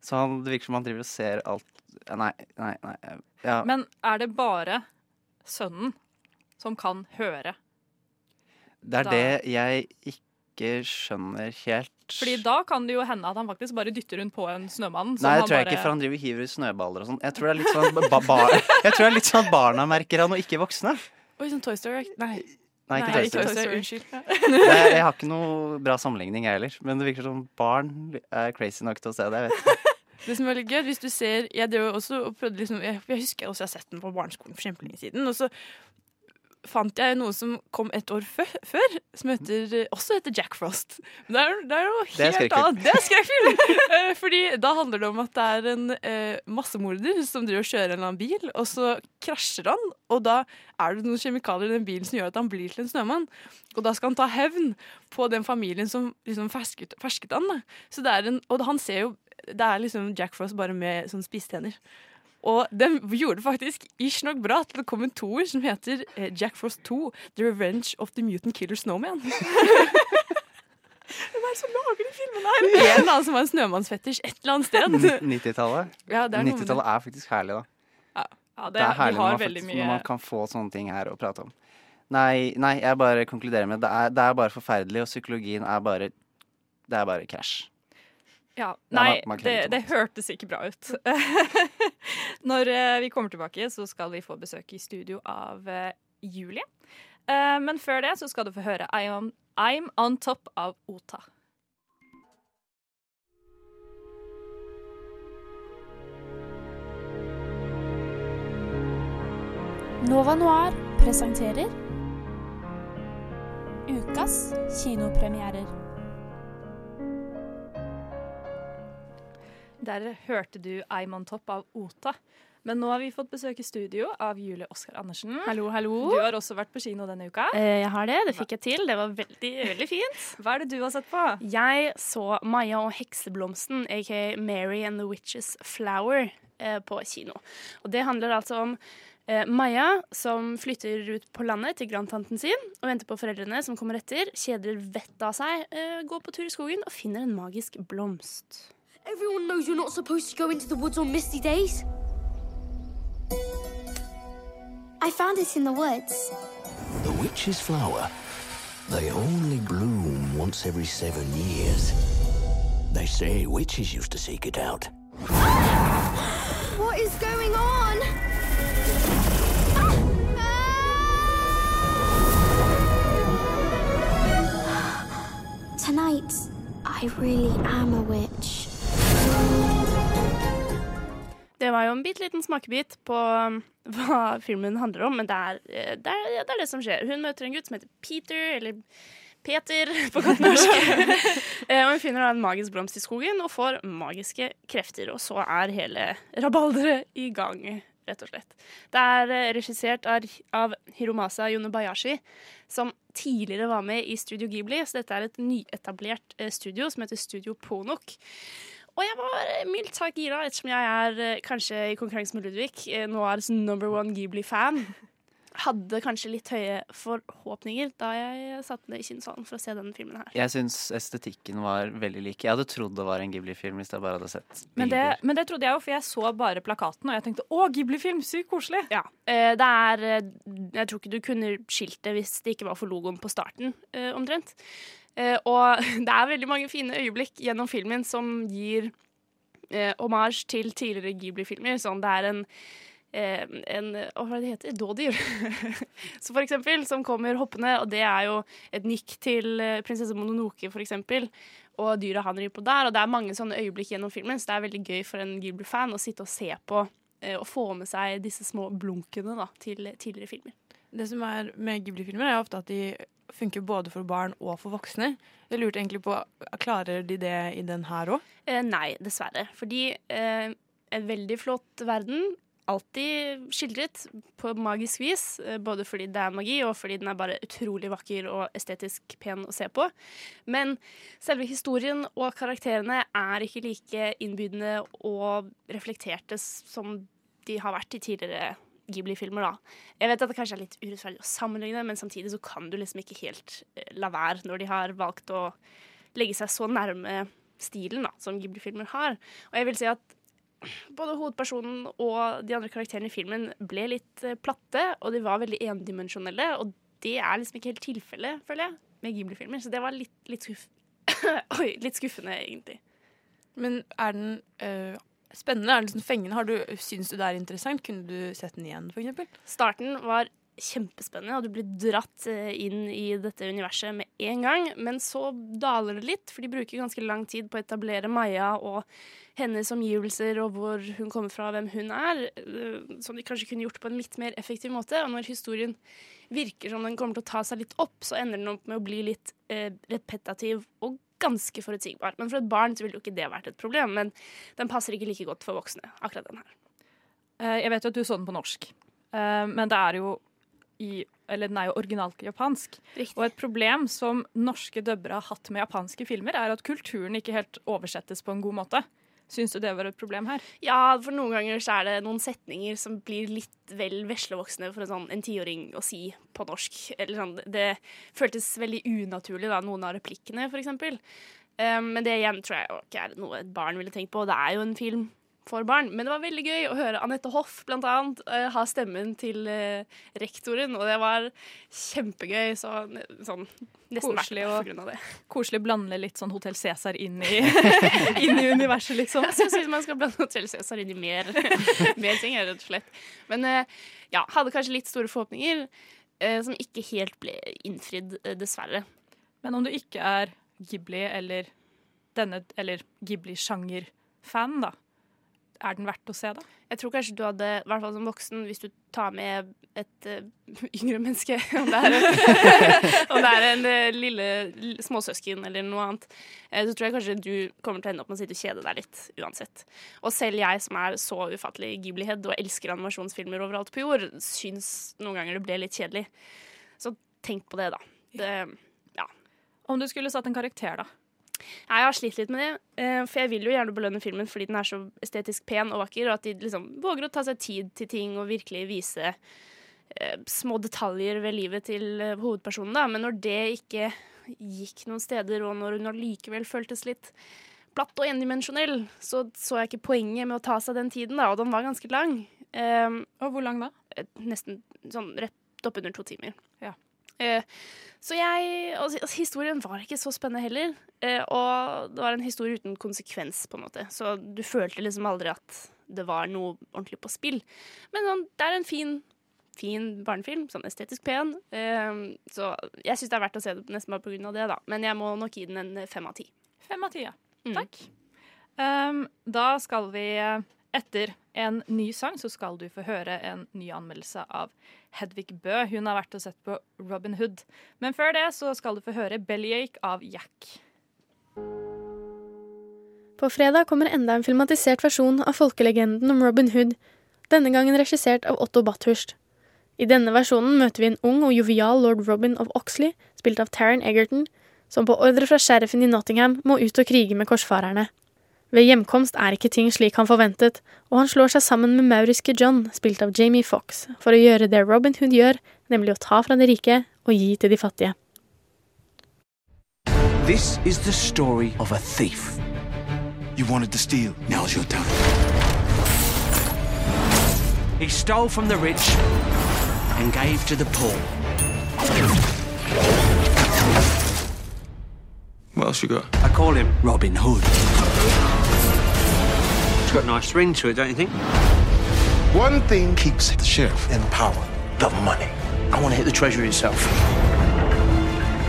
Så han, det virker som han driver og ser alt Nei, nei, nei. Ja. Men er det bare sønnen som kan høre? det er da- det jeg ikke skjønner helt. Fordi da kan det jo hende at han faktisk bare dytter rundt på en snømann. Nei, det tror jeg bare- ikke, for han driver og hiver ut snøballer og sånn. Jeg tror det er litt sånn ba ba (laughs) Jeg tror det er litt sånn at barna merker han, og ikke voksne. Oi, sånn Toy Story? Nei. Nei, ikke Toy Story. Unnskyld. (laughs) Nei, jeg har ikke noe bra sammenligning, jeg heller. Men det virker som barn er crazy nok til å se det. Jeg vet ikke. (laughs) Det som er litt gøy, hvis du ser Jeg, også og prøvde liksom, jeg, jeg husker også jeg har sett den på barneskolen for kjempelenge siden. Og så fant jeg noe som kom et år før, før som heter, også heter Jack Frost. Det er, det er jo er helt annet. Det er skrekkfilm! (laughs) Eh, Fordi da handler det om at det er en eh, massemorder som driver og kjører en eller annen bil, og så krasjer han, og da er det noen kjemikalier i den bilen som gjør at han blir til en snømann. Og da skal han ta hevn på den familien som liksom fersket, fersket han. Da. Så det er en, og han ser jo Det er liksom Jack Frost bare med sånn spisstenner. Og den gjorde det faktisk ish nok bra til det kom en toer som heter eh, Jack Frost 2 The Revenge of the Mutant Killer Snowman. (laughs) Hvem er det som lager de filmene her? En eller annen som har en snømannsfetisj et eller annet sted. 90-tallet. Ja, er 90-tallet er faktisk herlig, da. Ja, Det, det, er herlig har når man, faktisk, mye når man kan få sånne ting her å prate om. Nei, nei jeg bare konkluderer med det er, det er bare forferdelig, og psykologien er bare Det er bare krasj. Ja, Ja, nei, man- man det, det hørtes ikke bra ut. (laughs) Når eh, vi kommer tilbake, så skal vi få besøk i studio av eh, Julie. Eh, men før det så skal du få høre I am, I'm On Top av Ota. Nova Noir presenterer Ukas kinopremierer. Der hørte du I'm On Top av Ota. Men nå har vi fått besøk i studio av Julie Oskar Andersen. Hallo, hallo. Du har også vært på kino denne uka. Eh, Jeg har det. Det fikk jeg til. Det var veldig, veldig fint. (laughs) Hva er det du har sett på? Jeg så Maja og hekseblomsten, aka Mary and the Witches Flower, eh, på kino. Og det handler altså om eh, Maja som flytter ut på landet til grandtanten sin og venter på foreldrene som kommer etter, kjeder vettet av seg, eh, går på tur i skogen og finner en magisk blomst. Everyone knows you're not supposed to go into the woods on misty days. I found it in the woods. The witch's flower. They only bloom once every seven years. They say witches used to seek it out. What is going on? Tonight, I really am a witch. Det var jo en bitte liten smakebit på um, (laughs) hva filmen handler om, men det er, eh, det, er, det er det som skjer. Hun møter en gutt som heter Peter, eller Peter (laughs) på godt norsk. (laughs) Eh, og hun finner da en magisk blomst i skogen og får magiske krefter. Og så er hele rabalderet i gang, rett og slett. Det er eh, regissert av, av Hiromasa Yonobayashi, som tidligere var med i Studio Ghibli. Så dette er et nyetablert studio som heter Studio Ponok. Og jeg var eh, mildt sagt gira, ettersom jeg er eh, kanskje i konkurranse med Ludvig, eh, Noirs number one Ghibli-fan. Hadde kanskje litt høye forhåpninger da jeg satte ned i kinosalen for å se denne filmen her. Jeg syns estetikken var veldig lik. Jeg hadde trodd det var en Ghibli-film hvis jeg bare hadde sett Men det, men det trodde jeg jo, for jeg så bare plakaten, og jeg tenkte å, Ghibli-film, sykt koselig. Ja. Eh, Det er Jeg tror ikke du kunne skilt det hvis det ikke var for logoen på starten, omtrent. Eh, Og (laughs) det er veldig mange fine øyeblikk gjennom filmen som gir eh, hommage til tidligere Ghibli-filmer. Sånn det er en eh, en, å, hva det heter? Dådyr. (laughs) så for eksempel, som kommer hoppende, og det er jo et nikk til eh, prinsesse Mononoke, for eksempel. Og dyra han rir på der, og det er mange sånne øyeblikk gjennom filmen, så det er veldig gøy for en Ghibli-fan å sitte og se på og få med seg disse små blunkene da, til tidligere filmer. Det som er med Ghibli-filmer, er ofte at de funker både for barn og for voksne. Jeg lurte egentlig på, Klarer de det i den her òg? Eh, nei, dessverre. Fordi eh, en veldig flott verden, alltid skildret på magisk vis. Eh, både fordi det er magi, og fordi den er bare utrolig vakker og estetisk pen å se på. Men selve historien og karakterene er ikke like innbydende og reflekterte som de har vært i tidligere Ghibli-filmer, da. Jeg vet at det kanskje er litt urettferdig å sammenligne, men samtidig så kan du liksom ikke helt eh, la være når de har valgt å legge seg så nærme stilen da, som Ghibli-filmer har. Og jeg vil si at både hovedpersonen og de andre karakterene i filmen ble litt eh, platte, og de var veldig endimensjonelle. Og det er liksom ikke helt tilfellet, føler jeg, med Ghibli-filmer. Så det var litt, litt, skuff (coughs) Oi, litt skuffende, egentlig. Men er den øh, spennende? Er det liksom fengende? Har du, syns du det er interessant? Kunne du sett den igjen, eksempel? Starten var kjempespennende, og du blir dratt eh, inn i dette universet med en gang. Men så daler det litt, for de bruker ganske lang tid på å etablere Maja og hennes omgivelser og hvor hun kommer fra, hvem hun er. eh, Som de kanskje kunne gjort på en litt mer effektiv måte. Og når historien virker som den kommer til å ta seg litt opp, så ender den opp med å bli litt eh, repetativ og ganske forutsigbar. Men for et barn så ville jo ikke det vært et problem. Men den passer ikke like godt for voksne, akkurat den her. Eh, Jeg vet jo at du så den på norsk, eh, men det er jo i eller den er jo originalt japansk. Og et problem som norske dubbere har hatt med japanske filmer, er at kulturen ikke helt oversettes på en god måte. Syns du det var et problem her? Ja, for noen ganger så er det noen setninger som blir litt vel veslevoksne for en, sånn, en tiåring å si på norsk. Eller sånn, det føltes veldig unaturlig, da, noen av replikkene, for eksempel. Um, men det igjen tror jeg ikke er noe et barn ville tenkt på. Det er jo en film for barn. Men det var veldig gøy å høre Anette Hoff blant annet eh, ha stemmen til eh, rektoren, og det var kjempegøy. Så, sånn, nesten Koselig å koselig blande litt sånn Hotell Cæsar inn, i- (laughs) inn i universet, liksom. Jeg syns man skal blande Hotell Cæsar inn i mer, (laughs) mer ting, rett og slett. Men eh, ja, hadde kanskje litt store forhåpninger, som ikke helt ble innfridd, dessverre. Men om du ikke er Ghibli eller denne, eller Ghibli-sjanger-fan, da, er den verdt å se, da? Jeg tror kanskje du hadde, i hvert fall som voksen, hvis du tar med et uh, (laughs) yngre menneske, om det er, (laughs) om det er en eh, lille småsøsken eller noe annet, eh, så tror jeg kanskje du kommer til å ende opp med å sitte og kjede deg litt uansett. Og selv jeg som er så ufattelig Ghibli-head og elsker animasjonsfilmer overalt på jord, syns noen ganger det ble litt kjedelig. Så tenk på det, da. Det, ja. Om du skulle satt en karakter, da? Nei, Jeg har slitt litt med det, eh, for jeg vil jo gjerne belønne filmen fordi den er så estetisk pen og vakker, og at de liksom våger å ta seg tid til ting og virkelig vise eh, små detaljer ved livet til eh, hovedpersonen. da. Men når det ikke gikk noen steder, og når hun allikevel føltes litt platt og endimensjonell, så så jeg ikke poenget med å ta seg den tiden, da, og den var ganske lang. Um, og hvor lang da? Nesten sånn rett oppunder to timer. Ja. Eh, så jeg altså, Historien var ikke så spennende heller. Eh, og det var en historie uten konsekvens, på en måte. Så du følte liksom aldri at det var noe ordentlig på spill. Men sånn, det er en fin, fin barnefilm. Sånn estetisk pen. Eh, så jeg syns det er verdt å se det nesten bare av det, da. Men jeg må nok gi den en fem av ti. Fem av ti, ja. Takk. Um, da skal vi etter en ny sang så skal du få høre en ny anmeldelse av Hedvig Bø. Hun har vært og sett på Robin Hood. Men før det så skal du få høre Bellyache av Jack. På fredag kommer enda en filmatisert versjon av folkelegenden om Robin Hood, denne gangen regissert av Otto Bathurst. I denne versjonen møter vi en ung og jovial lord Robin of Oxley, spilt av Taron Egerton, som på ordre fra sheriffen i Nottingham må ut og krige med korsfarerne. Ved hjemkomst er ikke ting slik han forventet, og han slår seg sammen med mauriske John, spilt av Jamie Fox, for å gjøre det Robin Hood gjør, nemlig å ta fra de rike og gi til de fattige. This is the story of a thief. You wanted to steal. Now's your time. He stole from the rich and gave to the poor. What else you got? I call him Robin Hood. It's got a nice ring to it, don't you think? One thing keeps the sheriff in power the money. I want to hit the treasury itself.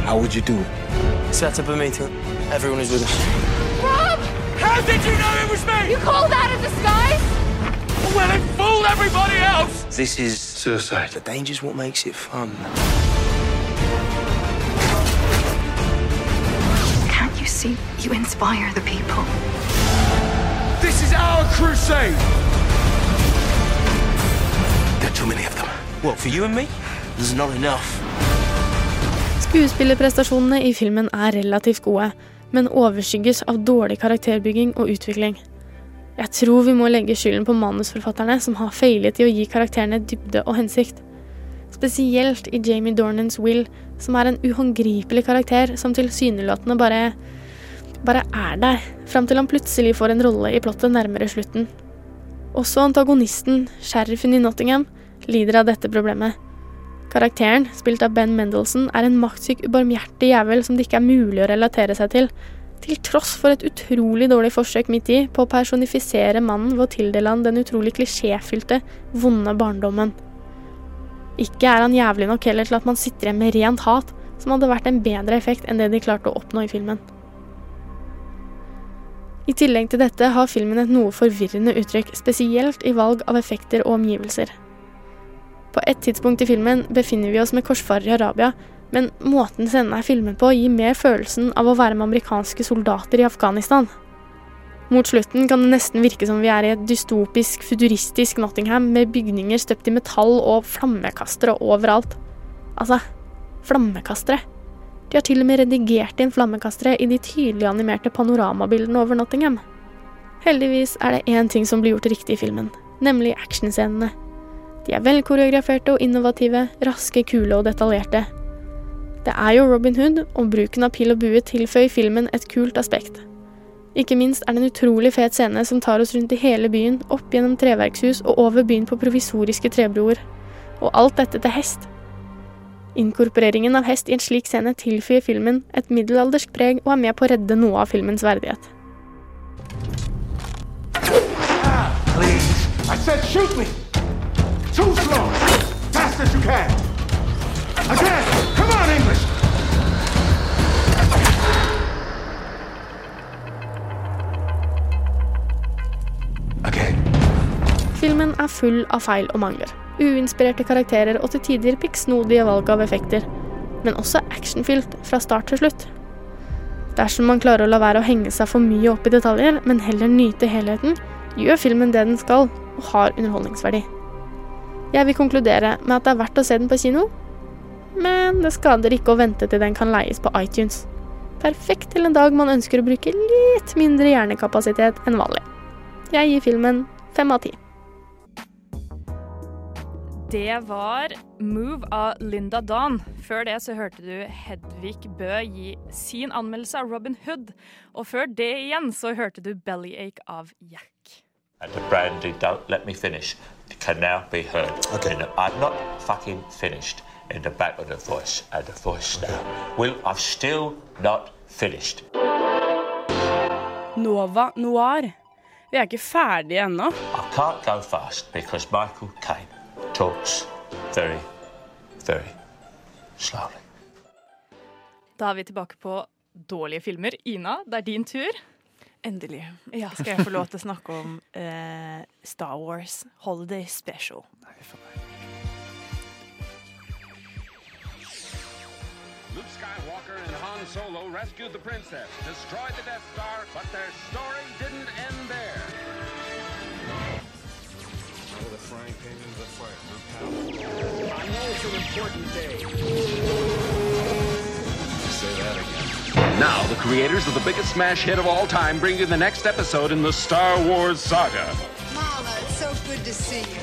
How would you do it? Set up a meeting. Everyone is with us. Rob! How did you know it was me? You call that a disguise? Well, it fooled everybody else! This is suicide. The danger's what makes it fun. See? You inspire the people. This is our crusade! There are too many of them. What, for you and me? There's not enough. Skuespillerprestasjonene i filmen er relativt gode, men overskygges av dårlig karakterbygging og utvikling. Jeg tror vi må legge skylden på manusforfatterne, som har feilet i å gi karakterene dybde og hensikt. Spesielt i Jamie Dornans Will, som er en uhåndgripelig karakter som tilsynelatende bare bare er der, fram til han plutselig får en rolle i plottet nærmere slutten. Også antagonisten, sheriffen i Nottingham, lider av dette problemet. Karakteren, spilt av Ben Mendelsohn, er en maktsyk, ubarmhjertig jævel som det ikke er mulig å relatere seg til, til tross for et utrolig dårlig forsøk midt i på å personifisere mannen ved å tildele han den utrolig klisjéfylte, vonde barndommen. Ikke er han jævlig nok heller til at man sitter igjen med rent hat, som hadde vært en bedre effekt enn det de klarte å oppnå i filmen. I tillegg til dette har filmen et noe forvirrende uttrykk, spesielt i valg av effekter og omgivelser. På et tidspunkt i filmen befinner vi oss med korsfarer i Arabia, men måten scenen er filmet på, gir mer følelsen av å være med amerikanske soldater i Afghanistan. Mot slutten kan det nesten virke som vi er i et dystopisk, futuristisk Nottingham med bygninger støpt i metall og flammekastere overalt. Altså, flammekastere. De har til og med redigert inn flammekastere i de tydelig animerte panoramabildene over Nottingham. Heldigvis er det én ting som blir gjort riktig i filmen, nemlig actionscenene. De er velkoreograferte og innovative, raske, kule og detaljerte. Det er jo Robin Hood, og bruken av pil og bue tilføyer filmen et kult aspekt. Ikke minst er det en utrolig fet scene som tar oss rundt i hele byen, opp gjennom treverkshus og over byen på provisoriske trebroer. Og alt dette til hest. Inkorporeringen av hest i en slik scene tilføyer filmen et middelaldersk preg og er med på å redde noe av filmens verdighet. Filmen er full av feil og mangler. Uinspirerte karakterer og til tider pikksnodige valg av effekter. Men også actionfylt fra start til slutt. Dersom man klarer å la være å henge seg for mye opp i detaljer, men heller nyte helheten, gjør filmen det den skal, og har underholdningsverdi. Jeg vil konkludere med at det er verdt å se den på kino, men det skader ikke å vente til den kan leies på iTunes. Perfekt til en dag man ønsker å bruke litt mindre hjernekapasitet enn vanlig. Jeg gir filmen fem av ti. Det var Move av Linda Dawn. Før det så hørte du Hedvig Bø gi sin anmeldelse av Robin Hood. Og før det igjen så hørte du Bellyache av Jack. And the brandy don't let me finish can now be heard. Okay. I'm not fucking finished in the back of the voice and the voice now. Well, I'm still not finished. Nova Noir. Vi er ikke ferdige ennå. I can't go fast because Michael Caine talks very, very slowly. Da er vi tilbake på dårlige filmer. Ina, det er din tur. Endelig. Skal jeg få lov til å snakke om eh, Star Wars Holiday Special. Luke Skywalker and Han Solo rescued the princess, destroyed the Death Star, but their story didn't end there. The frying pan in the fire, huh, pal? I know it's an important day. Say that again. Now, the creators of the biggest smash hit of all time bring you the next episode in the Star Wars saga. Mama, it's so good to see you.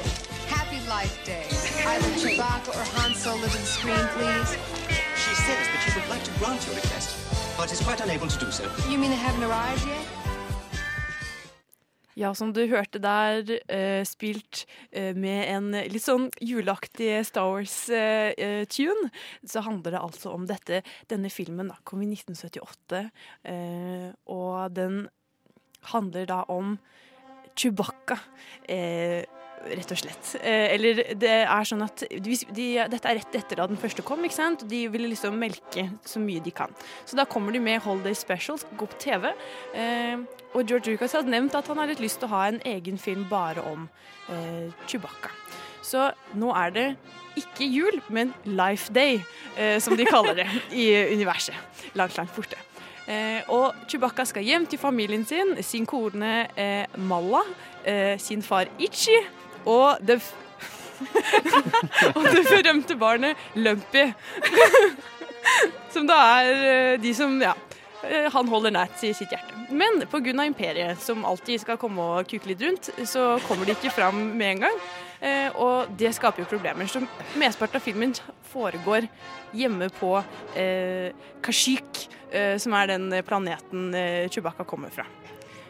Happy Life Day. Either Chewbacca or Han Solo to the screen, please. She says that she would like to grant your request, but is quite unable to do so. You mean they haven't arrived yet? Ja, som du hørte der, uh, spilt uh, med en litt sånn juleaktig Star Wars-tune, så handler det altså om dette. Denne filmen da, kom i 1978, eh, og den handler da om Chewbacca. Eh, rett og slett. Eh, eller det er sånn at de, de, Dette er rett etter da den første kom, ikke sant? de ville liksom melke så mye de kan. Så da kommer de med Holiday Special, gå på TV. Eh, og George Lucas har nevnt at han har litt lyst til å ha en egen film bare om eh, Chewbacca. Så nå er det ikke jul, men Life Day, som de kaller det i universet. Langt, langt borte. Eh, og Chewbacca skal hjem til familien sin, sin kone eh, Malla, eh, sin far Ichi og det (laughs) Og det berømte barnet Lumpy. (laughs) som da er eh, de som Ja. eh, Han holder nært i sitt hjerte. Men pga. imperiet, som alltid skal komme og kuke litt rundt, så kommer de ikke fram med en gang. eh, og det skaper jo problemer. Så mesteparten av filmen foregår hjemme på eh, Kashyyyk, eh, som er den planeten Chewbacca kommer fra.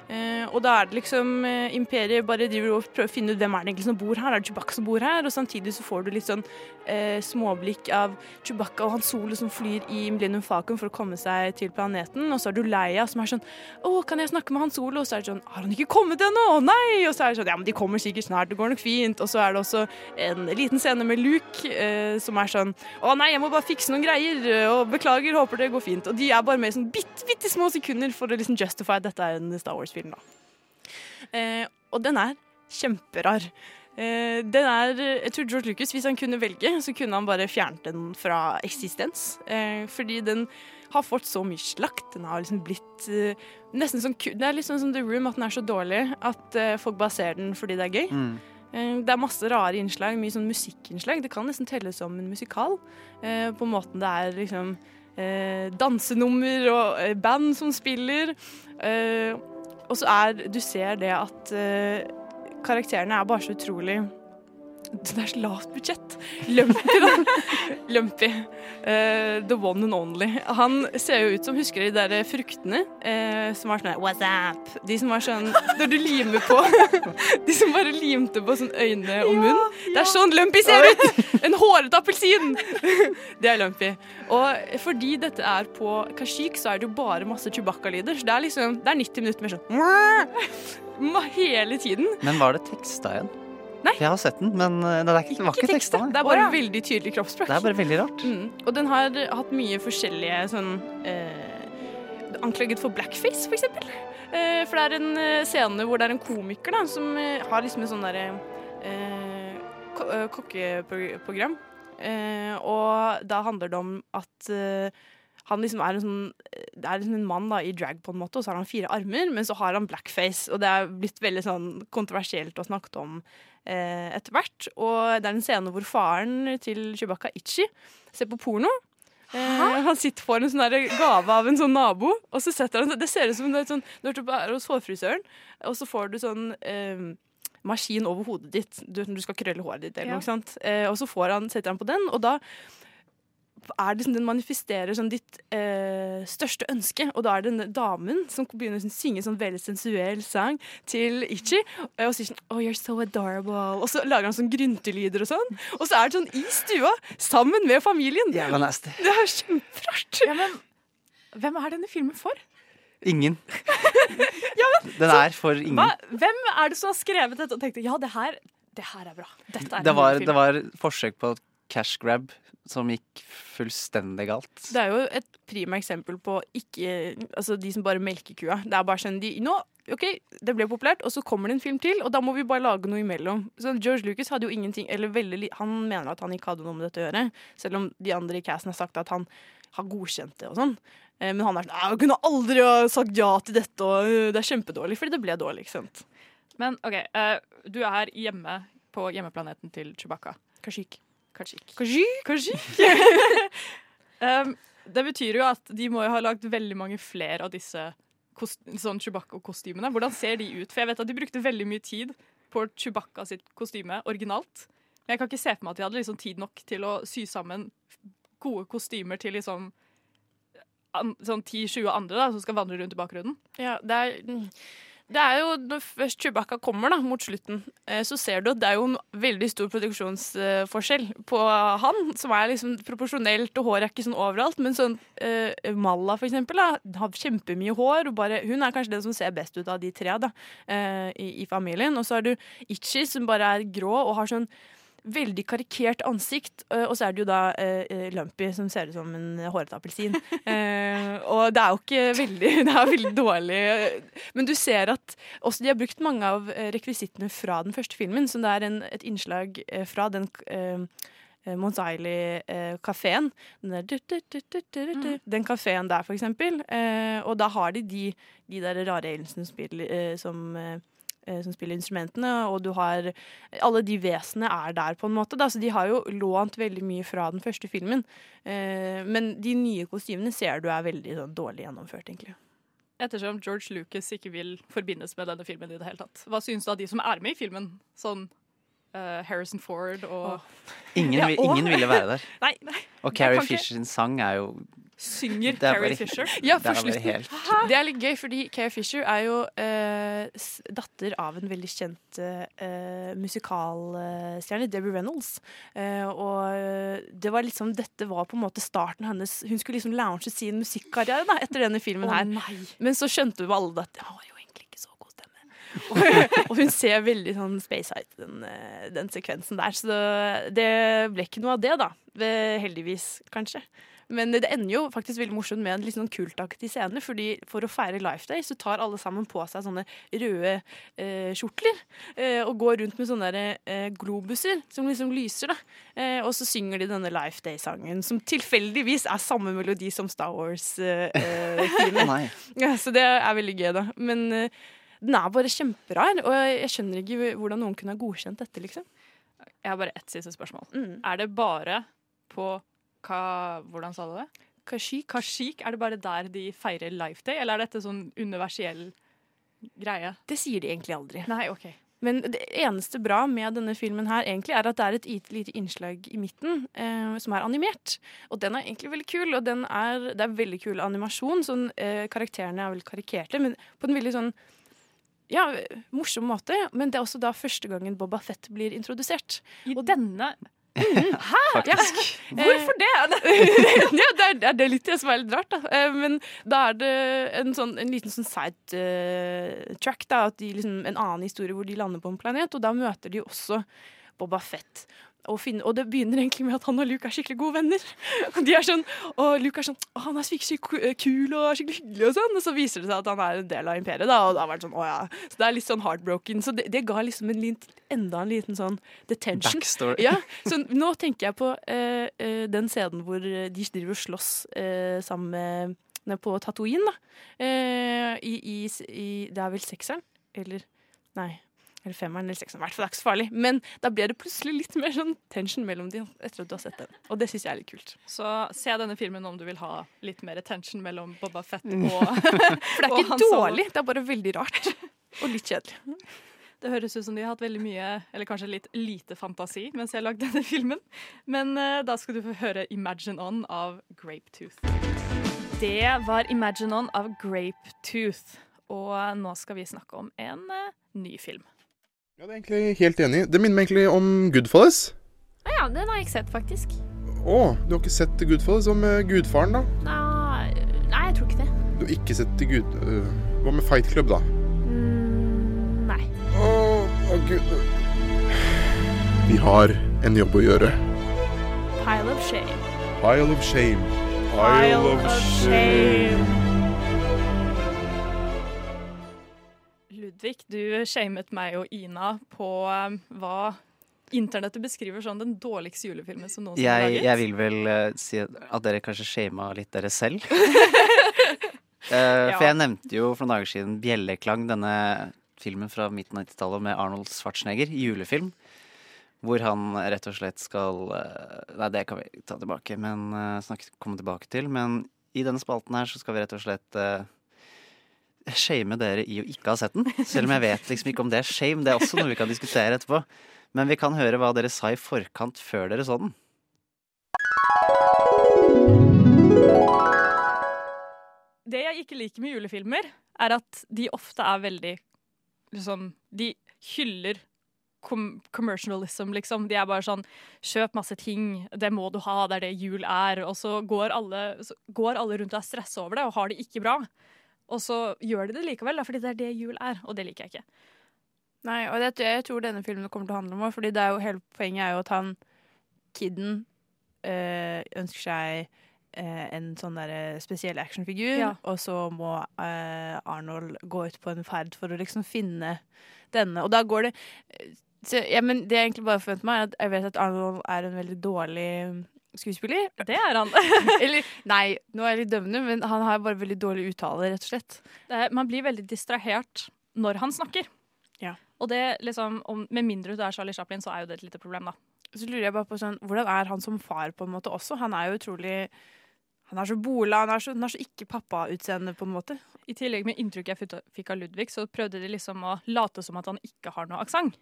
Eh, og da er det liksom eh, Imperiet bare driver og prøver å finne ut hvem er det egentlig som bor her. Er det Chewbacca som bor her? Og samtidig så får du litt sånn eh, småblikk av Chewbacca og Han Solo som flyr i Millennium Falcon for å komme seg til planeten. Og så har du Leia som er sånn Å, kan jeg snakke med Han Solo? Og så er det sånn Har han ikke kommet ennå? Nei! Og så er det sånn Ja, men de kommer sikkert snart. Det går nok fint. Og så er det også en liten scene med Luke eh, som er sånn Å nei, jeg må bare fikse noen greier. eh, Og beklager, håper det går fint. Og de er bare med i sånn bitte, bitte små sekunder for å liksom justify at dette er en Star Wars-film, da. Eh, og den er kjemperar. Eh, den er, jeg tror George Lucas, Hvis han kunne velge, så kunne han bare fjernet den fra eksistens. Eh, fordi den har fått så mye slakt. Den har liksom blitt eh, nesten sånn Det er litt sånn som The Room, at den er så dårlig at eh, folk bare ser den fordi det er gøy. Mm. Eh, Det er masse rare innslag, mye sånn musikkinnslag. Det kan nesten telles som en musikal. eh, På måten det er liksom eh, dansenummer og band som spiller. Eh, Og så er Du ser det at eh, karakterene er bare så utrolig Det er så lavt budsjett. Lumpy, da. (laughs) Lumpy. Uh, the one and only. Han ser jo ut som Husker de der fruktene uh, som var sånn What's up? De som var sånn Når du limer på (laughs) De som bare limte på sånn øyne og munn. Det er sånn Lumpy ser ut! En hårete appelsin! (laughs) Det er Lumpy. Og fordi dette er på Kashik, så er det jo bare masse Chewbacca-lyder. Så det er liksom Det er 90 minutter med sånn Hele tiden. Men var det teksta igjen? Nei. Jeg har sett den, men eh, det, er ikke, ikke var ikke teksta. Det er bare veldig tydelig kroppsspråk. Det er bare veldig rart. Mm. Og den har hatt mye forskjellige sånn eh, Anklaget for blackface, for eksempel. Eh, for det er en eh, scene hvor det er en komiker da, som eh, har liksom en sånn derre eh, eh, kokkeprogram. Eh, og da handler det om at eh, han liksom er en sånn Det er liksom en mann da, i drag, på en måte, og så har han fire armer, men så har han blackface. Og det er blitt veldig sånn kontroversielt å snakke om eh, etter hvert. Og det er en scene hvor faren til Chewbacca, Itchy, ser på porno. Eh, han sitter for en sånn gave av en sånn nabo, og så setter han Det ser ut som det er sånn, du er hos hårfrisøren, og så får du sånn eh, maskin over hodet ditt. Du, du skal krølle håret ditt, eller Ja. noe sånt. Eh, og så får han, setter han på den, og da er det Den manifesterer sånn ditt eh, største ønske, og da er det denne damen som begynner å synge sånn veldig sensuell sang til Itchy, og sier sånn Oh, you're so adorable. Og så lager han sånn gryntelyder og sånn. Og så er det sånn i stua, sammen med familien. Jævla nasty. Det er kjemperart. Ja, men hvem er denne filmen for? Ingen. (laughs) Den er for ingen. Hva? Hvem er det som har skrevet dette og tenkte ja, det her, det her er bra. Dette er Det var, det var forsøk på cash grab som gikk fullstendig galt. Det er jo et prima eksempel på ikke, altså de som bare melker kua. Det er bare sånn de, nå, ok, det ble populært, og så kommer det en film til, og da må vi bare lage noe imellom. Så George Lucas hadde jo ingenting, eller veldig, han mener at han ikke hadde noe med dette å gjøre, selv om de andre i casten har sagt at han har godkjent det og sånn. Eh, Men han er sånn, jeg kunne aldri ha sagt ja til dette, og øh, det er kjempedårlig, fordi det ble dårlig, ikke sant? Men OK, eh, du er hjemme på hjemmeplaneten til Chewbacca. Kashyyyk. Kashyyyk. Kajik. (laughs) um, det betyr jo at de må jo ha lagd veldig mange flere av disse sånn Chewbacca-kostymene. Hvordan ser de ut? For jeg vet at de brukte veldig mye tid på Chewbacca sitt kostyme originalt. Men jeg kan ikke se for meg at de hadde liksom tid nok til å sy sammen gode kostymer til liksom an sånn 10-20 andre da, som skal vandre rundt i bakgrunnen. Ja, det er, det er jo Når først Chewbacca kommer da, mot slutten, eh, så ser du at det er jo en veldig stor produksjonsforskjell på han, som er liksom proporsjonelt, og håret er ikke sånn overalt. Men sånn uh, Malla, for eksempel, da, har kjempemye hår. Og bare, hun er kanskje den som ser best ut av de tre da, uh, i, i familien. Og så har du Itchy, som bare er grå og har sånn veldig karikert ansikt. eh, Og så er det jo da eh, eh, Lumpy, som ser ut som en hårete appelsin. (laughs) Eh, og det er jo ikke veldig (laughs) Det er veldig dårlig. Men du ser at også de har brukt mange av eh, rekvisittene fra den første filmen. Så det er en, et innslag fra den eh, Mons Eilig-kafeen. Den, den kafeen der, for eksempel. Og da har de de, de der rare aliensene som som eh, som spiller instrumentene, og du har Alle de vesenene er der, på en måte. Da. Så de har jo lånt veldig mye fra den første filmen. Eh, men de nye kostymene ser du er veldig sånn, dårlig gjennomført, egentlig. Ettersom George Lucas ikke vil forbindes med denne filmen i det hele tatt. Hva syns du av de som er med i filmen? Sånn uh, Harrison Ford og Ingen, Ja, og- ingen ville være der. (laughs) Nei, nei. Og Carrie Fisher sin sang er jo Synger er Carrie Fisher? (laughs) Ja, Det for slutten. helt- Det er litt gøy, fordi Carrie Fisher er jo eh, datter av en veldig kjent eh, musikalstjerne, Debbie Reynolds. Eh, og eh, det var liksom, dette var på en måte starten hennes Hun skulle liksom lounge sin musikkarriere da, etter denne filmen her. Oh, Men så skjønte jo alle at det var jo egentlig ikke så god stemme. og, (laughs) og hun ser veldig sånn space out, den, eh, den sekvensen der. Så det ble ikke noe av det, da. Eh, Heldigvis, kanskje. Men det ender jo faktisk veldig morsomt med en litt sånn kultaktig scene. fordi For å feire Life Day så tar alle sammen på seg sånne røde eh, skjortler. Eh, og går rundt med sånne der, eh, globuser som liksom lyser. da eh, Og så synger de denne Life Day-sangen, som tilfeldigvis er samme melodi som Star Wars-filmen. (laughs) Å, nei. ja, så det er veldig gøy, da. Men eh, den er bare kjemperar, og jeg skjønner ikke hvordan noen kunne ha godkjent dette, liksom. Jeg har bare ett siste spørsmål. Mm. Er det bare på Ka, Hvordan sa du det? Kashik. Kashik. Er det bare der de feirer Life Day, eller er dette sånn universell greie? Det sier de egentlig aldri. Nei, ok. Men det eneste bra med denne filmen her egentlig er at det er et lite innslag i midten eh, som er animert. Og den er egentlig veldig kul, og den er, det er veldig kul animasjon. Sånn, eh, karakterene er vel karikerte, men på en veldig sånn ja, morsom måte. Men det er også da første gangen Boba Fett blir introdusert. I denne (laughs) Hæ?! Faktisk. Ja. (laughs) Hvorfor det? (laughs) ja, det er, det er litt det som er litt rart, da. Eh, Men da er det en, sånn, en liten sånn side eh, track, da. At de liksom, en annen historie hvor de lander på en planet, og da møter de også Boba Fett. Og, finne, og det begynner egentlig med at han og Luke er skikkelig gode venner. (laughs) De er sånn, og Luke er sånn å, han er skikkelig kul og skikkelig hyggelig, og sånn. Og så viser det seg at han er en del av imperiet, da. Og da var det sånn, å ja. Så det er litt sånn heartbroken. Så det, det ga liksom en lint, enda en liten sånn detention. Backstory. Ja, (laughs) så nå tenker jeg på eh, eh, den scenen hvor de driver og slåss eh, sammen med på Tatooine, da. Eh, i, i, i, det er vel sekseren? Eller Nei. Eller femmeren eller sekseren. I hvert fall det er ikke så farlig. Men da blir det plutselig litt mer sånn tension mellom de etter at du har sett den. Og det syns jeg er litt kult. Så se denne filmen om du vil ha litt mer tension mellom Boba Fett (laughs) og. For det er (laughs) ikke dårlig, det er bare veldig rart. Og litt kjedelig. Det høres ut som de har hatt veldig mye, eller kanskje litt lite fantasi mens jeg lagde denne filmen. Men uh, da skal du få høre 'Imagine On' av Grapetooth. Det var 'Imagine On' av Grapetooth. Og nå skal vi snakke om en uh, ny film. Ja, det er egentlig helt enig. Det minner meg egentlig om Goodfellas. Å ja, den har jeg ikke sett, faktisk. Å, du har ikke sett Goodfellas? Hva med Gudfaren, da? Nei, nei, jeg tror ikke det. Du har ikke sett Gud... øh, hva med Fight Club, da? Mm, nei. Å, å gud Vi har en jobb å gjøre. Pile of shame. Pile of shame. Pile of shame. Ludvig, du shamet meg og Ina på eh, hva internettet beskriver som den dårligste julefilmen som noensinne er Jeg, laget. jeg vil vel uh, si at dere kanskje shama litt dere selv. (laughs) Eh, For jeg nevnte jo for noen dager siden 'Bjelleklang', denne filmen fra midten av 90-tallet med Arnold Schwarzenegger, julefilm. Hvor han rett og slett skal Nei, det kan vi ta tilbake, men snakke, komme tilbake til. Men i denne spalten her så skal vi rett og slett shame dere i å ikke ha sett den. Selv om jeg vet liksom ikke om det er shame. Det er også noe vi kan diskutere etterpå. Men vi kan høre hva dere sa i forkant før dere så den. Det jeg ikke liker med julefilmer, er at de ofte er veldig liksom De hyller com commercialism, liksom. De er bare sånn Kjøp masse ting, det må du ha, det er det jul er. Og så går alle, så går alle rundt og er stressa over det og har det ikke bra. Og så gjør de det likevel, da, fordi det er det jul er. Og det liker jeg ikke. Nei, og det, jeg tror denne filmen kommer til å handle om fordi det er jo hele poenget er jo at han kiden øh, ønsker seg øh, en sånn der spesiell actionfigur, Ja. og så må øh, Arnold gå ut på en ferd for å liksom finne denne. Og da går det så, ja, men Det jeg egentlig bare forventer meg, er at jeg vet at Arnold er en veldig dårlig skuespiller. Det er han. (laughs) Eller, nei, nå er jeg litt dømmende, men han har bare veldig dårlig uttale, rett og slett. Det er, man blir veldig distrahert når han snakker. Ja. Og det liksom, om, med mindre du er Charlie Chaplin, så er jo det et lite problem, da. Så lurer jeg bare på sånn, hvordan er han som far på en måte også? Han er jo utrolig Han er så bola, han er så, han så ikke pappa-utseende på en måte. I tillegg med inntrykket jeg fikk av Ludvig, så prøvde de liksom å late som at han ikke har noe aksent.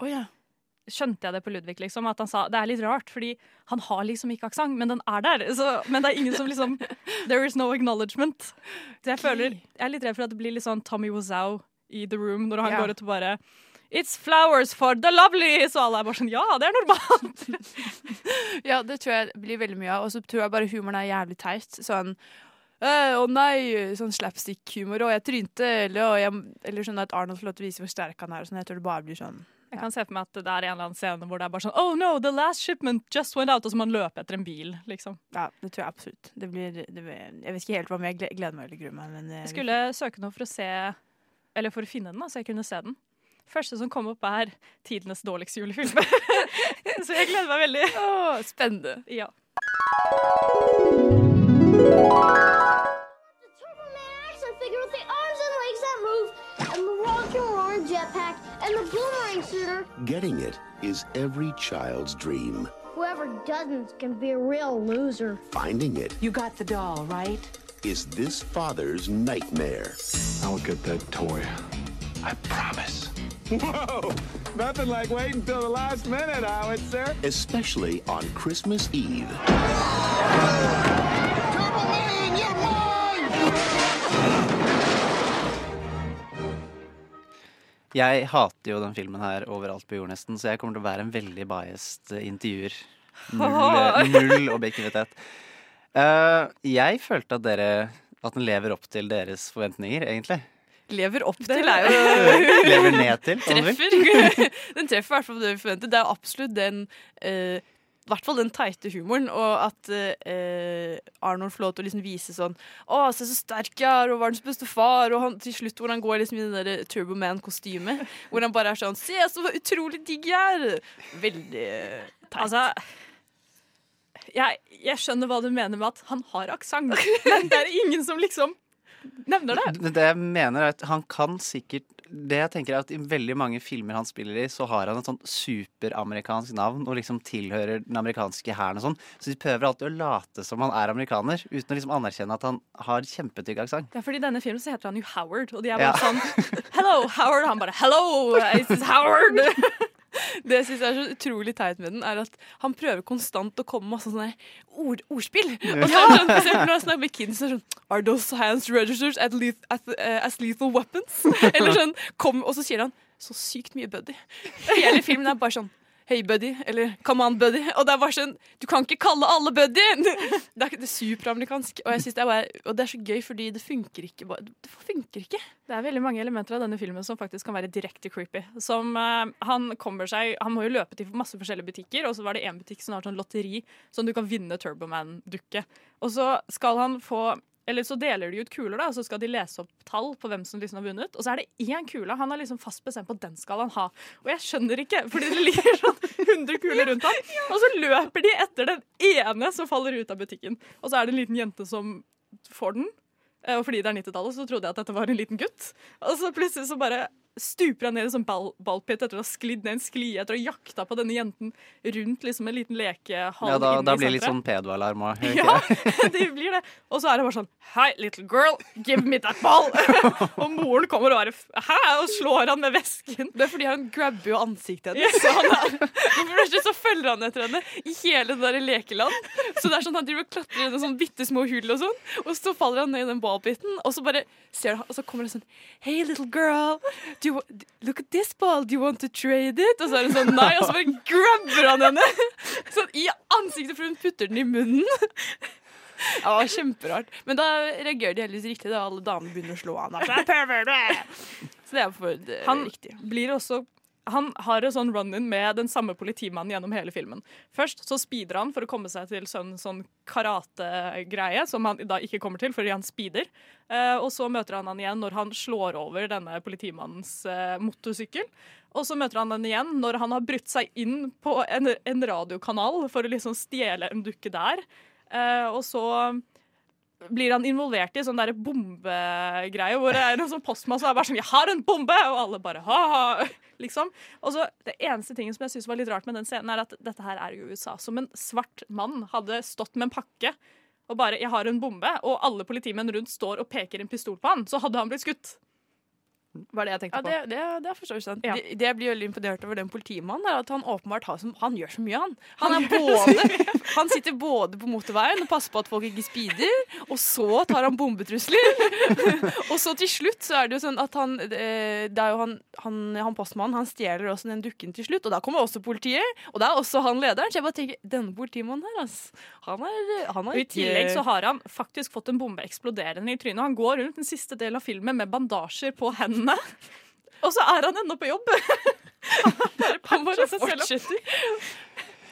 Oh, ja. Skjønte jeg det på Ludvig, liksom. At han sa det er litt rart, fordi han har liksom ikke aksent, men den er der. Så, men det er ingen som liksom There is no acknowledgement. Så jeg føler Jeg er litt redd for at det blir litt sånn Tommy Wazow i The Room, når han Ja. går ut og bare It's flowers for the lovely! Så alle er bare sånn Ja, det er normalt! (laughs) Ja, det tror jeg blir veldig mye av. Og så tror jeg bare humoren er jævlig teit. Sånn «Øh, å nei, sånn slapstick-humor, og jeg trynte, eller, og jeg, eller sånn at Arnold får lov til å vise hvor sterk han er. Og sånn. Jeg tror det bare blir sånn Jeg kan se for meg at det er en eller annen scene hvor det er bare sånn Oh no, the last shipment just went out, og så må han løpe etter en bil, liksom. Ja, det tror jeg absolutt. Det blir, det blir, jeg vet ikke helt hva, jeg gleder meg eller gruer meg. Men eh, Jeg skulle søke noe for å se Eller for å finne den, da, så jeg kunne se den. Første som kom opp, er tidenes dårligste julefilm. (laughs) så jeg gleder meg veldig. Åh, spennende. Ja. the arms and legs that move, and the rocket roaring jetpack, and the boomerang shooter. Getting it is every child's dream. Whoever doesn't can be a real loser. Finding it You got the doll, right? is this father's nightmare. I'll get that toy. I promise. Whoa! Nothing like waiting until the last minute, Howard, sir. Especially on Christmas Eve. Jeg hater jo den filmen her overalt på jord nesten, så jeg kommer til å være en veldig biased eh, intervjuer. Null, eh, null objektivitet. Uh, jeg følte at dere At den lever opp til deres forventninger, egentlig. Lever opp til er jo (laughs) Lever ned til, om du vil. Treffer. (laughs) Den treffer i hvert fall det vi forventer. Det er absolutt den eh, i hvert fall den teite humoren, og at eh, Arnold får lov til å liksom vise sånn Å, se så sterk jeg er, og verdens beste far, og han, til slutt hvor han går liksom i det der Turbo Man-kostymet, hvor han bare er sånn Se så utrolig digg jeg er! Veldig eh, teit. Altså jeg, jeg skjønner hva du mener med at han har aksent, men det er ingen som liksom nevner det. Det jeg mener er at han kan sikkert Det jeg tenker er at I veldig mange filmer han spiller i, så har han et sånn superamerikansk navn og liksom tilhører den amerikanske hæren og sånn. Så de prøver alltid å late som han er amerikaner, uten å liksom anerkjenne at han har kjempetygg aksent. Ja, fordi I denne filmen så heter han jo Howard, og de er bare Ja. sånn Hello, Howard. Han bare Hello, it's Howard. (laughs) Det jeg synes er så utrolig teit med den, er at han prøver konstant å komme med masse sånne ord, ordspill. Og så er det sånn, for eksempel når han snakker med kids, så er det sånn Are those hands registers at leth at, eh, as lethal weapons? (laughs) Eller sånn, kom, Og så sier han så sykt mye buddy. Hele filmen er bare sånn Hei, buddy. Eller come on, buddy. Og det er bare sånn Du kan ikke kalle alle buddy! (laughs) Det er, det er superamerikansk. Og, det er og det er så gøy, fordi det funker ikke. Det funker ikke. Det er veldig mange elementer av denne filmen som faktisk kan være direkte creepy. Som uh, Han kommer seg Han må jo løpe til masse forskjellige butikker, og så var det én butikk som har sånn lotteri, sånn du kan vinne Turboman-dukke. Og så skal han få eller så deler de ut kuler, da, og så skal de lese opp tall på hvem som liksom har vunnet. Og så er det én kule han er liksom fast bestemt på at den skal han ha. Og jeg skjønner ikke, fordi det ligger sånn 100 kuler rundt ham. Og så løper de etter den ene som faller ut av butikken. Og så er det en liten jente som får den. Eh, Og fordi det er 90-tallet, så trodde jeg at dette var en liten gutt. Og så plutselig så bare stuper han ned i en sånn ball, ballpit etter å ha sklidd ned en sklie etter å ha jakta på denne jenten rundt liksom en liten lekehall. Ja, da, da blir det litt sånn pedoalarm òg. Ja, (laughs) det blir det. Og så er det bare sånn Hei, little girl, give me that ball! (laughs) og moren kommer og bare Hæ? Og slår han med vesken. Det er fordi han grabber jo ansiktet hennes. Så, han er, (laughs) for det så følger han etter henne i hele det der lekeland. Så det er sånn Han driver og klatrer gjennom sånn bitte små hull og sånn, og så faller han ned i den ballbiten, og så bare ser du, og så kommer det sånn Hey, little girl, do you, look at this ball, do you want to trade it? Og så er hun sånn nei, og så bare grabber han henne (laughs) sånn i ansiktet, for hun putter den i munnen. (laughs) Ja, det var kjemperart. Men da reagerer de heldigvis riktig, da alle damene begynner å slå han. (laughs) Så det er for det er Han riktig. blir også han har en sånn run-in med den samme politimannen gjennom hele filmen. Først så speeder han for å komme seg til sånn, sånn karategreie, som han da ikke kommer til fordi han speeder. Eh, og så møter han han igjen når han slår over denne politimannens eh, motorsykkel. Og så møter han den igjen når han har brutt seg inn på en, en radiokanal for å liksom stjele en dukke der. Eh, og så blir han involvert i sånn bombegreie hvor det er en sånn postmann som er bare sånn 'Jeg har en bombe!' Og alle bare ha-ha. Liksom. Og så Det eneste tingen som jeg synes var litt rart med den scenen, er at dette her er jo USA. Som en svart mann hadde stått med en pakke og bare 'Jeg har en bombe', og alle politimenn rundt står og peker en pistol på han, så hadde han blitt skutt. Var det jeg tenkte Ja, på. det, det, det er for så vidt sant. Ja. Det, det jeg blir veldig imponert over den politimannen, er at han åpenbart har som, Han gjør så mye, han. Han, er både, (laughs) han sitter både på motorveien og passer på at folk ikke speeder, og så tar han bombetrusler. (laughs) og så til slutt så er det jo sånn at han eh, Det er jo han, han, han postmannen, han stjeler også den dukken til slutt, og da kommer også politiet, og det er også han lederen. Så jeg bare tenker, denne politimannen her, ass. Han er, han er I tillegg så har han faktisk fått en bombe eksploderende i trynet. Han går rundt den siste delen av filmen med bandasjer på hendene. Og så er han ennå på jobb! (laughs) Han bare seg selv fortsetter.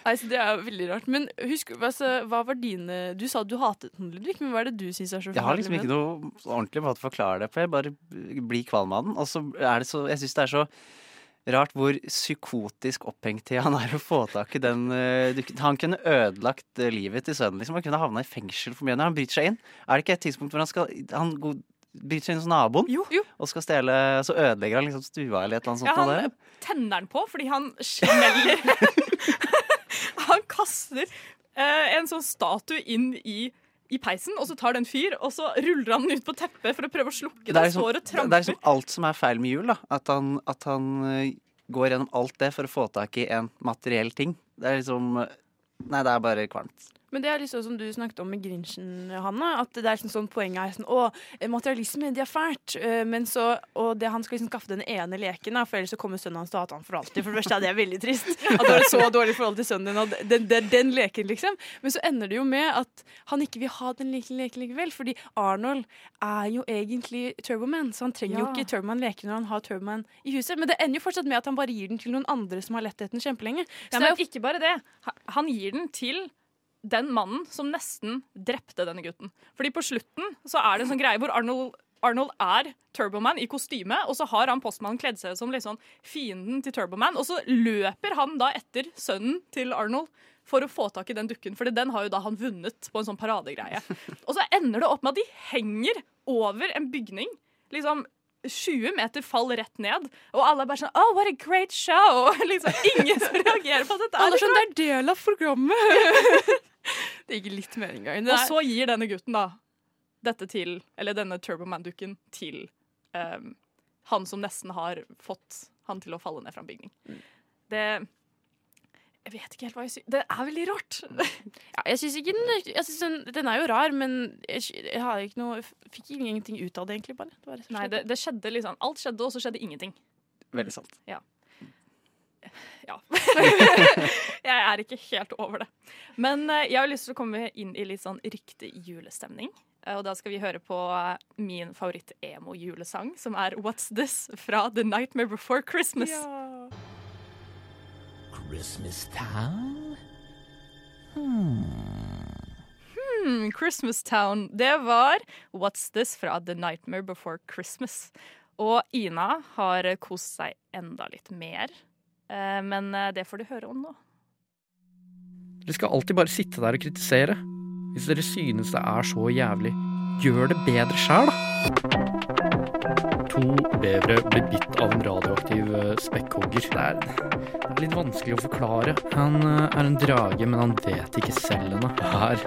Nei, så Det er veldig rart. Men husk, hva, hva var dine Du sa du hatet den, Ludvig, men hva er det du syns er så Jeg har liksom ikke noe ordentlig måte å forklare det på. Jeg bare blir kvalm av den. Og så er det så Jeg syns det er så rart hvor psykotisk opphengt i han er å få tak i den eh, dukken. Han kunne ødelagt eh, livet til sønnen, liksom. Han kunne havna i fengsel for mye når han bryter seg inn. Er det ikke et tidspunkt hvor han skal Han hos naboen og skal stjele Så ødelegger han liksom stua eller et eller annet sånt. Ja, han der. tenner den på fordi han smeller (laughs) Han kaster eh, en sånn statue inn i, i peisen, og så tar den fyr, og så ruller han den ut på teppet for å prøve å slukke Det er, liksom, og det er liksom alt som er feil med jul. da At han, at han eh, går gjennom alt det for å få tak i en materiell ting. Det er liksom eh, Nei, det er bare kvalmt. Men det er liksom som du snakket om med Grinchen, Hanne. At det er sånn, sånn poenget er sånn Å, materialisme, det er fælt. Eh, Men så, og det, han skal liksom skaffe den ene leken, for ellers så kommer sønnen hans til å hate han for alltid. For det første er det veldig trist. (laughs) At du har et så dårlig forhold til sønnen din. Og den, den, den leken, liksom. Men så ender det jo med at han ikke vil ha den leken leken likevel. Fordi Arnold er jo egentlig Turboman, så han trenger jo ikke Turboman-leken når han har Turboman i huset. Men det ender jo fortsatt med at han bare gir den til noen andre som har lett etter den kjempelenge. Så Ja, det er jo ikke bare det. Han gir den til den mannen som nesten drepte denne gutten. Fordi på slutten så er det en sånn greie hvor Arnold, Arnold er Turboman i kostyme, og så har han postmannen kledd seg ut som liksom fienden til Turboman, og så løper han da etter sønnen til Arnold for å få tak i den dukken, for den har jo da han vunnet på en sånn paradegreie. Og så ender det opp med at de henger over en bygning. liksom 20 meter faller rett ned, og alle er bare sånn Oh, what a great show! (laughs) Liksom, ingen som reagerer på dette Alle er litt sånn, det er del av programmet! (laughs) (laughs) det gikk litt mer engang. Og så gir denne gutten da dette til, eller denne Turboman-dukken til um, han som nesten har fått han til å falle ned fra en bygning. Det Jeg vet ikke helt hva jeg syns. Det er veldig rart. (laughs) Ja, jeg synes ikke den, synes den, den er jo rar, men jeg, jeg har ikke noe, fikk ingenting ut av det, egentlig. bare. Det var Nei, det, det skjedde liksom Alt skjedde, og så skjedde ingenting. Veldig sant. Ja. Ja. (laughs) jeg er ikke helt over det. Men eh, jeg har lyst til å komme inn i litt sånn riktig julestemning. Eh, Og da skal vi høre på eh, min favoritt-emo-julesang, som er What's This fra The Nightmare Before Christmas. Christmas Town? Hmm, Christmas Town. Det var What's This fra The Nightmare Before Christmas. Og Ina har kost seg enda litt mer. Eh, Men eh, det får du høre om nå. Dere skal alltid bare sitte der og kritisere. Hvis dere synes det er så jævlig, gjør det bedre sjæl, da. To bevere ble bitt av en radioaktiv eh, spekkhogger. Det er, litt vanskelig å forklare. Han er en drage, men han vet ikke selv ennå. Her,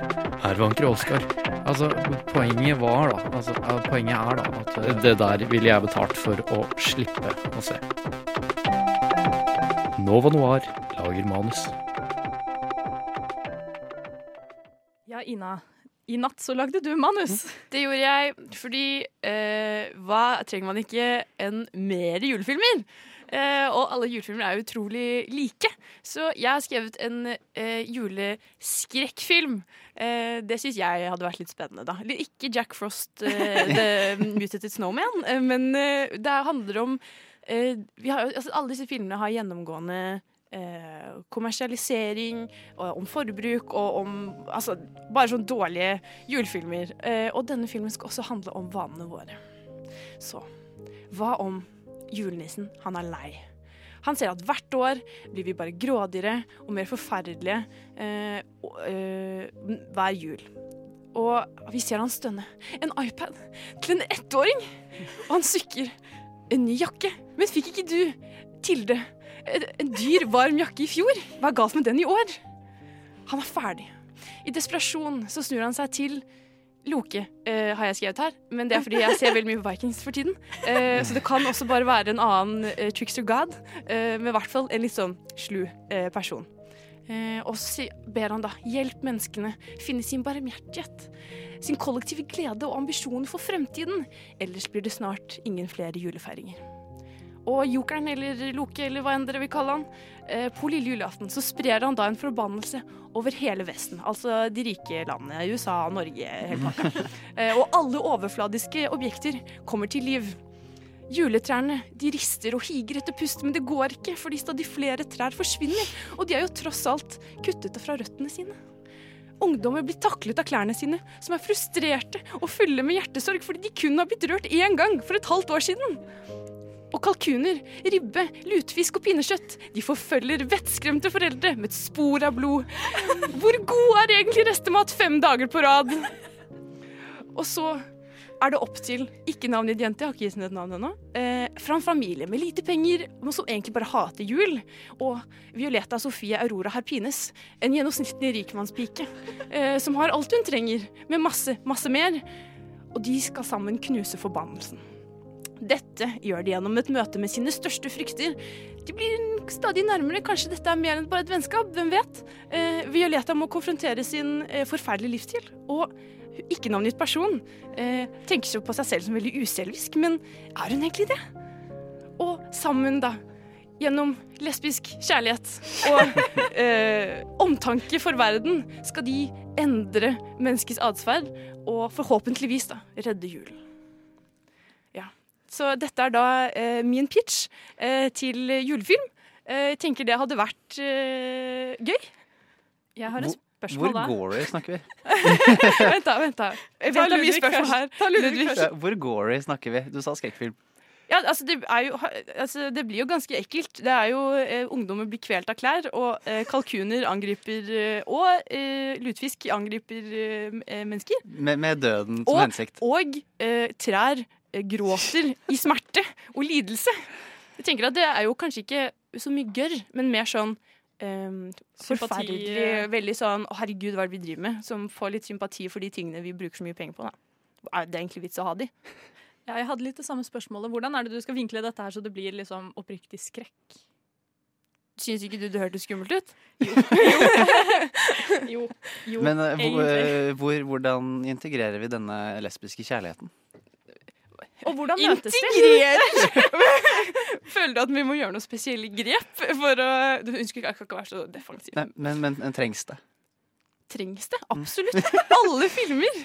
her vanker Oskar. Altså, poenget var da altså, Poenget er da at det der ville jeg betalt for å slippe å se. Nova Noir lager manus. Ja, Ina. I natt så lagde du manus. Det gjorde jeg fordi eh, hva trenger man ikke enn mer julefilmer? Eh, og alle julefilmer er utrolig like. Så jeg har skrevet en eh, juleskrekkfilm. Eh, det syns jeg hadde vært litt spennende, da. Ikke Jack Frost, eh, The (laughs) Mutated Snowman, eh, men eh, det handler om eh, vi har, altså, Alle disse filmene har gjennomgående eh, kommersialisering, om forbruk og om altså, bare sånn dårlige julefilmer. Eh, og denne filmen skal også handle om vanene våre. Så hva om julenissen, han er lei? Han ser at hvert år blir vi bare grådigere og mer forferdelige eh, eh, hver jul. Og vi ser han stønne. En iPad til en ettåring! Og han sykker. En ny jakke. Men fikk ikke du, Tilde, en dyr, varm jakke i fjor? Hva er galt med den i år? Han er ferdig. I desperasjon så snur han seg til Loke uh, har jeg skrevet her, men det er fordi jeg ser veldig mye på Vikings for tiden. Uh, så det kan også bare være en annen uh, trickster god, uh, med i hvert fall en litt sånn slu person. Eh, og så ber han da hjelp menneskene finne sin barmhjertighet, sin kollektive glede og ambisjoner for fremtiden. Ellers blir det snart ingen flere julefeiringer. Og jokeren, eller Loke, eller hva enn dere vil kalle han, eh, på lille julaften så sprer han da en forbannelse over hele Vesten. Altså de rike landene, USA, Norge, hele pakka. (laughs) Eh, og alle overfladiske objekter kommer til liv. Juletrærne de rister og higer etter pust, men det går ikke, fordi stadig flere trær forsvinner. Og de er jo tross alt kuttet fra røttene sine. Ungdommer blir taklet av klærne sine, som er frustrerte og fulle med hjertesorg fordi de kun har blitt rørt én gang for et halvt år siden. Og kalkuner, ribbe, lutefisk og pinnekjøtt de forfølger vettskremte foreldre med et spor av blod. Hvor god er egentlig restemat fem dager på rad? Og så er det opp til ikke navngitt jente, jeg har ikke gitt henne et navn ennå, eh, fra en familie med lite penger, men som egentlig bare hater jul. Og Violeta Sofie Aurora Harpines, en gjennomsnittlig rikmannspike, eh, som har alt hun trenger, med masse, masse mer. Og de skal sammen knuse forbannelsen. Dette gjør de gjennom et møte med sine største frykter. De blir stadig nærmere, kanskje dette er mer enn bare et vennskap, hvem vet? Eh, Violeta må konfrontere sin eh, forferdelige livsstil, og ikke navngitt person eh, tenker seg på seg selv som veldig uselvisk, men er hun egentlig det? Og sammen, da, gjennom lesbisk kjærlighet og (laughs) eh, omtanke for verden, skal de endre menneskets atferd og forhåpentligvis da redde julen. Ja. Så dette er da eh, min pitch eh, til julefilm. Eh, Jeg tenker det hadde vært eh, gøy. Jeg har et Hvor, spørsmål hvor da. gory snakker vi? (laughs) vent, da. vent da. Jeg vet det er mye spørsmål først. her. Ta Ludvig Ludvig. Ja, Hvor gory snakker vi? Du sa skrekkfilm. Ja, altså det, er jo, altså det blir jo ganske ekkelt. Det er jo eh, Ungdommer blir kvelt av klær, og eh, kalkuner angriper eh, Og eh, lutfisk angriper eh, mennesker. Med, med døden som Og, hensikt. og eh, trær eh, gråter i smerte og lidelse. Jeg tenker at Det er jo kanskje ikke så mye gørr, men mer sånn Sympati, forferdelig eh. Veldig sånn 'Å, herregud, hva er det vi driver med?' Som får litt sympati for de tingene vi bruker så mye penger på. Da. Er det egentlig vits å ha de? (laughs) Ja, jeg hadde litt det samme spørsmålet. Hvordan er det du skal vinkle dette her så det blir liksom oppriktig skrekk? Syns ikke du det hørtes skummelt ut? Jo. (laughs) jo Men uh, hvor, eh, hvor, hvordan integrerer vi denne lesbiske kjærligheten? Og hvordan møtes de? (laughs) Føler du at vi må gjøre noen spesielle grep for å Du ønsker ikke å være så defensiv. Nei, men, men, men trengs det? Trengs det? Absolutt. Alle filmer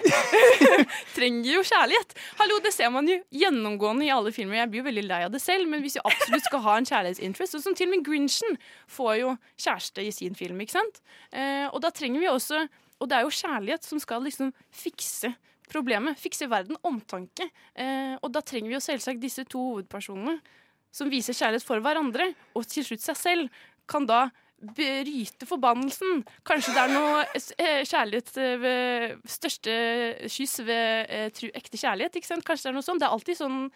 (laughs) trenger jo kjærlighet. Hallo, Det ser man jo gjennomgående i alle filmer. Jeg blir jo veldig lei av det selv, men hvis vi absolutt skal ha en kjærlighetsinterest Sånn som til og med Grinchen får jo kjæreste i sin film, ikke sant? Eh, og da trenger vi også Og det er jo kjærlighet som skal liksom fikse problemet. Fikse verden. Omtanke. Eh, og da trenger vi jo selvsagt disse to hovedpersonene som viser kjærlighet for hverandre, og til slutt seg selv, kan da bryte forbannelsen. Kanskje det er noe eh, kjærlighet eh, ved største kyss ved eh, tru, ekte kjærlighet. ikke sant? Kanskje det er noe sånt. Det er alltid sånn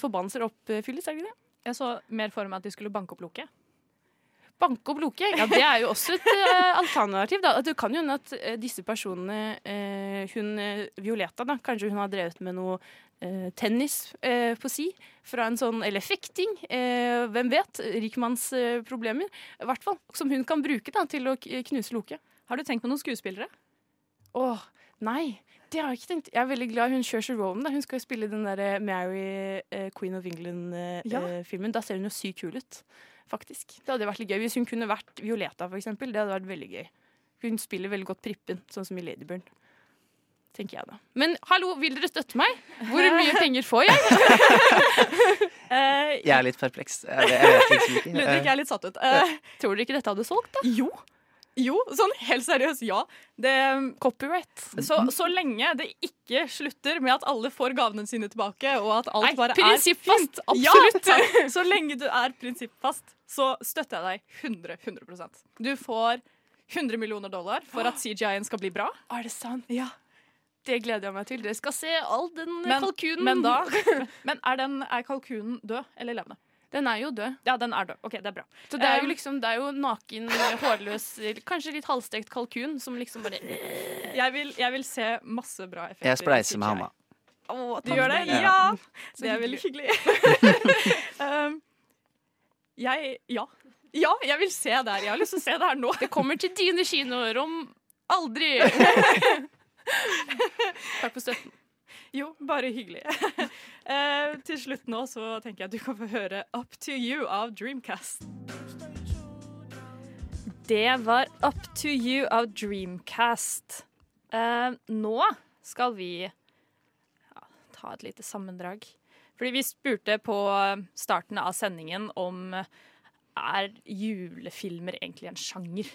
forbannelser oppfylles, er det ikke det? Jeg så mer for meg at de skulle banke opp Loke. Banke opp Loke? Ja, det er jo også et eh, alternativ. Da. Det kan jo hende at eh, disse personene eh, Hun Violeta, da, kanskje hun har drevet med noe tennis på si. Fra en sånn, eller fekting. Hvem vet? Rikmannsproblemer. Problemer, I hvert fall. Som hun kan bruke da, til å knuse Loke. Har du tenkt på noen skuespillere? Åh, nei. Det har jeg ikke tenkt. Jeg er veldig glad hun Saoirse Ronan. Da. Hun skal jo spille den der Mary, Queen of England-filmen. da ser hun jo sykt kul ut, faktisk. Det hadde vært litt gøy hvis hun kunne vært Violeta, for eksempel. Det hadde vært veldig gøy. Hun spiller veldig godt Prippen, sånn som i Ladybird. Tenker jeg da. Men hallo, vil dere støtte meg? Hvor mye penger får jeg? (laughs) Jeg er litt perpleks. Liksom. Ludvig er litt satt ut. Uh, Tror dere ikke dette hadde solgt, da? Jo. Jo, sånn helt seriøst, ja. Det, Copyright. så, så lenge det ikke slutter med at alle får gavene sine tilbake, og at alt Nei, bare prinsippfast, er absolutt. Ja, (laughs) så lenge du er prinsippfast, så støtter jeg deg 100, 100% Du får 100 millioner dollar for at CGI-en skal bli bra. Er det sant? Ja. Det gleder jeg meg til. Dere skal se all den Men, kalkunen. men da (laughs) Men er, den, er kalkunen død eller levende? Den er jo død. Ja, den er død. OK, det er bra. Så det er jo liksom Det er jo naken, hårløs, kanskje litt halvstekt kalkun som liksom bare Jeg vil, jeg vil se masse bra effekter. Jeg spleiser med. Hanna. Å, Du gjør det? Ja. Ja! (laughs) Så Det er veldig hyggelig. (laughs) um, jeg Ja. Ja, jeg vil se det her. Jeg har lyst til å se det her nå. Det kommer til dine kinoer om aldri. (laughs) Takk for støtten. Jo, bare hyggelig. (laughs) Eh, til slutt nå så tenker jeg at du kan få høre Up to You av Dreamcast. Det var Up to You av Dreamcast. Eh, nå skal vi ja, ta et lite sammendrag. Fordi vi spurte på starten av sendingen om er julefilmer egentlig en sjanger?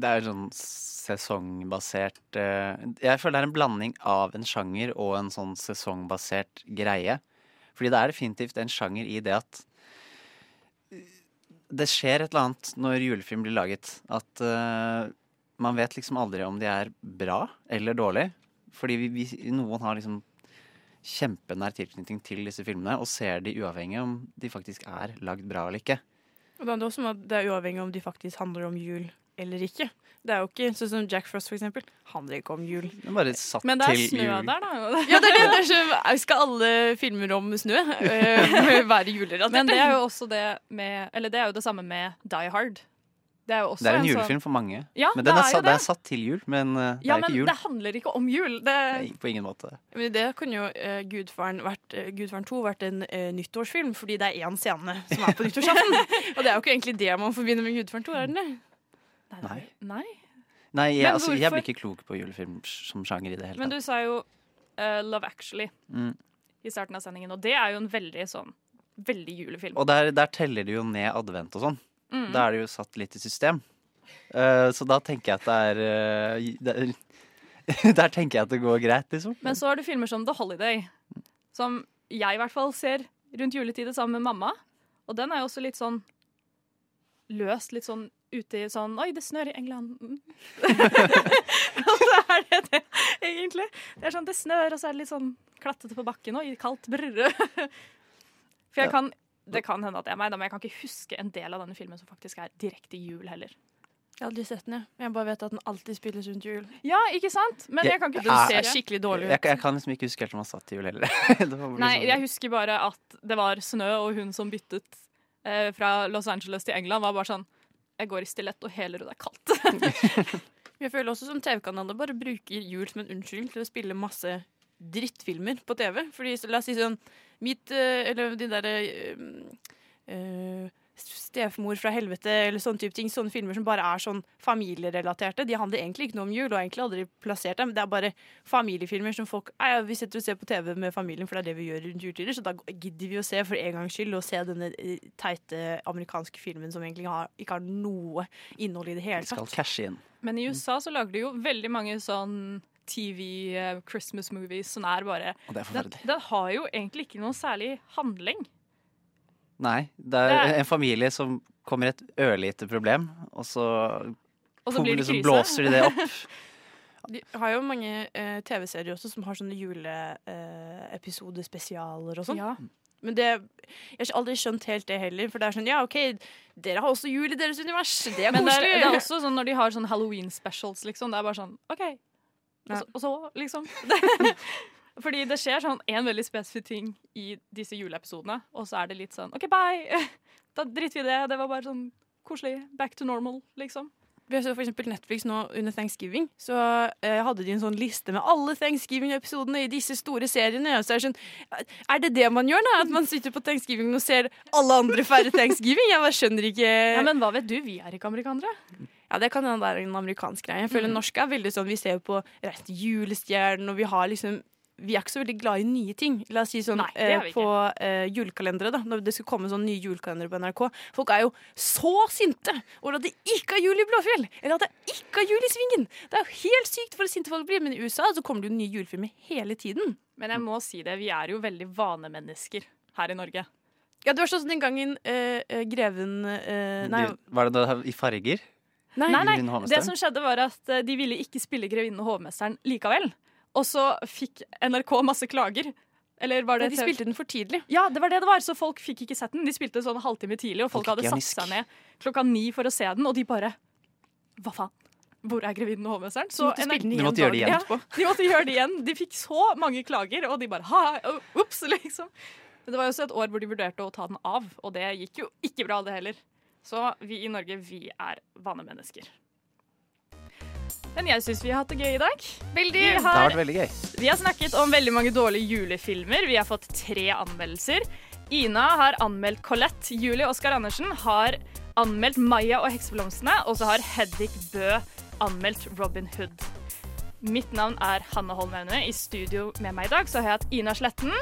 Det er sånn sesongbasert eh, Jeg føler det er en blanding av en sjanger og en sånn sesongbasert greie. Fordi det er definitivt en sjanger i det at det skjer et eller annet når julefilm blir laget. At uh, man vet liksom aldri om de er bra eller dårlig. Fordi vi, vi, noen har liksom kjempenær tilknytning til disse filmene og ser de uavhengig om de faktisk er lagd bra eller ikke. Og da er det også med at det er uavhengig om de faktisk handler om jul eller ikke. Det er jo ikke sånn som Jack Frost, for eksempel. Handler ikke om jul. Det er bare satt Men det er snø jul. der, da. (laughs) Ja, det er det. det er så, skal alle filmer om snø uh, (laughs) være julerelatert? Men det er jo også det med Eller det er jo det samme med Die Hard. Det er også Det er en en julefilm for mange. Ja, men det er, er jo satt, det det. er satt til jul, men eh, det Ja, er ikke jul. Ja, men det handler ikke om jul. Det, Nei, på ingen måte. Men det kunne jo uh, Gudfaren, vært, uh, Gudfaren 2 vært en uh, nyttårsfilm, fordi det er én scene som er på nyttårsaften. (laughs) Og det er jo ikke egentlig det man forbinder med Gudfaren 2, er det det? Nei. Nei. Nei, jeg, altså, jeg blir ikke klok på julefilm som sjanger i det hele tatt. Men du sa jo Love Actually Mm. i starten av sendingen, og det er jo en veldig sånn Veldig julefilm. Og der, der teller de jo ned advent og sånn. Mm. Da er det jo satt litt i system. Uh, så da tenker jeg at det er, uh, det er (laughs) Der tenker jeg at det går greit, liksom. Men så har du filmer som The Holiday, som jeg i hvert fall ser rundt juletider sammen med mamma. Og den er jo også litt sånn løst, litt sånn ute i sånn Oi, det snør i England. (laughs) Og så er det det, egentlig. Det er sånn, det snør, og så er det litt sånn klattete på bakken. Oi, kaldt. Brr. (laughs) For jeg kan Det kan hende at det er meg, da, men jeg kan ikke huske en del av denne filmen som faktisk er direkte jul heller. Jeg har aldri sett den, jeg. Jeg bare vet at den alltid spilles rundt jul. Ja, ikke sant? Men jeg kan ikke Den ser skikkelig dårlig ut. Jeg, jeg kan liksom ikke huske helt om han satt i jul heller. (laughs) Det Nei, sånn- jeg husker bare at det var snø, og hun som byttet eh, fra Los Angeles til England, var bare sånn Jeg går i stilett og hele og er kaldt. (laughs) Jeg føler også som TV-kanaler bare bruker jul som en unnskyldning til å spille masse drittfilmer på TV. Fordi La oss si sånn Mitt eh, Eller de derre øh, Stefmor fra helvete eller sånne type ting. Sånne filmer som bare er sånn familierelaterte. De handler egentlig ikke noe om jul, og egentlig aldri plassert dem. Det er bare familiefilmer som folk ja, Vi setter og ser på TV med familien, for det er det vi gjør rundt juletider. Så da gidder vi å se for en gangs skyld og se denne eh, teite amerikanske filmen som egentlig har, ikke har noe innhold i det hele Vi skal tatt. cashe inn. Men i USA så lager de jo veldig mange sånn TV eh, Christmas movies som er bare Og det er den, forferdelig. den har jo egentlig ikke noen særlig handling. Nei, det er Det er- en familie som kommer i et ørlite problem, og så, Og så blir det liksom krise. blåser de det opp. (laughs) De har jo mange eh, TV-serier også som har sånne juleepisodespesialer og sånn. Ja. Men det, jeg har aldri skjønt helt det heller. For det er sånn, ja, OK, dere har også jul i deres univers. Det er Men det er, det er også sånn når de har sånn Halloween specials, liksom. Det er bare sånn OK. Og så, og så liksom. (laughs) Fordi det skjer sånn en veldig spesifikk ting i disse juleepisodene, og så er det litt sånn OK, bye! (laughs) Da driter vi i det. Det var bare sånn koselig. Back to normal, liksom. Vi så for eksempel Netflix nå under Thanksgiving, så eh, hadde de en sånn liste med alle Thanksgiving-episodene i disse store seriene. Og så er det sånn, er det det man gjør, da? At man sitter på Thanksgiving og ser alle andre feire Thanksgiving? Jeg bare skjønner ikke Ja, Men hva vet du? Vi er ikke amerikanere. Ja, det kan hende det er en amerikansk greie. Jeg føler Mm. norske er veldig sånn, Vi ser jo på Reisen til julestjernen, og vi har liksom vi er ikke så veldig glad i nye ting. La oss si sånn Nei, eh, På eh, julekalendere, da når det skal komme sånn nye julekalendere på NRK. Folk er jo så sinte over at det ikke er jul i Blåfjell! Eller at det ikke er jul i Svingen! Det er jo helt sykt for sinte folk blir. Men i USA så kommer det jo nye julefilmer hele tiden. Men jeg må si det, vi er jo veldig vanemennesker her i Norge. Ja, det var sånn den gangen eh, eh, Greven eh, Nei, Var det da i farger? Nei, nei, nei. Det som skjedde var at eh, de ville ikke spille Grevinnen og hovmesteren likevel. Og så fikk NRK masse klager. Eller var det nei, de spilte den for tidlig. Ja, det var det det var, så folk fikk ikke sett den. De spilte sånn en halvtime tidlig, og folk Folk hadde satt seg ned klokka ni for å se den, og de bare Hva faen? Hvor er grevinnen og hovmesteren? Så De måtte De måtte gjøre det igjen. Ja, de måtte gjøre det igjen. De fikk så mange klager, og de bare ha, ups, liksom. Men det var jo også et år hvor de vurderte å ta den av, og det gikk jo ikke bra, det heller. Så vi i Norge, vi er vanemennesker. Men jeg syns vi har hatt det gøy i dag. Veldig. Vi Det har har, vært veldig gøy. vi har snakket om veldig mange dårlige julefilmer. Vi har fått tre anmeldelser. Ina har anmeldt Colette. Julie Oskar Andersen har anmeldt Maya og hekseblomstene. Og så har Hedvig Bø anmeldt Robin Hood. Mitt navn er Hanne Holm Aune. I studio med meg i dag så har jeg hatt Ina Sletten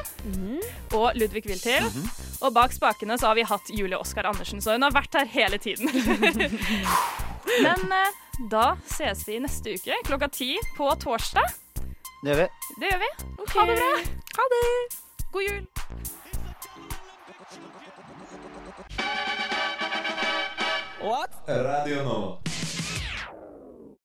og Ludvig Wiltil. Og bak spakene så har vi hatt Julie Oskar Andersen, så hun har vært her hele tiden. (laughs) Men eh, da ses vi neste uke klokka ti på torsdag. Det gjør vi. Det gjør vi. Ha det bra. Ha det. God jul. What? Radio Nova.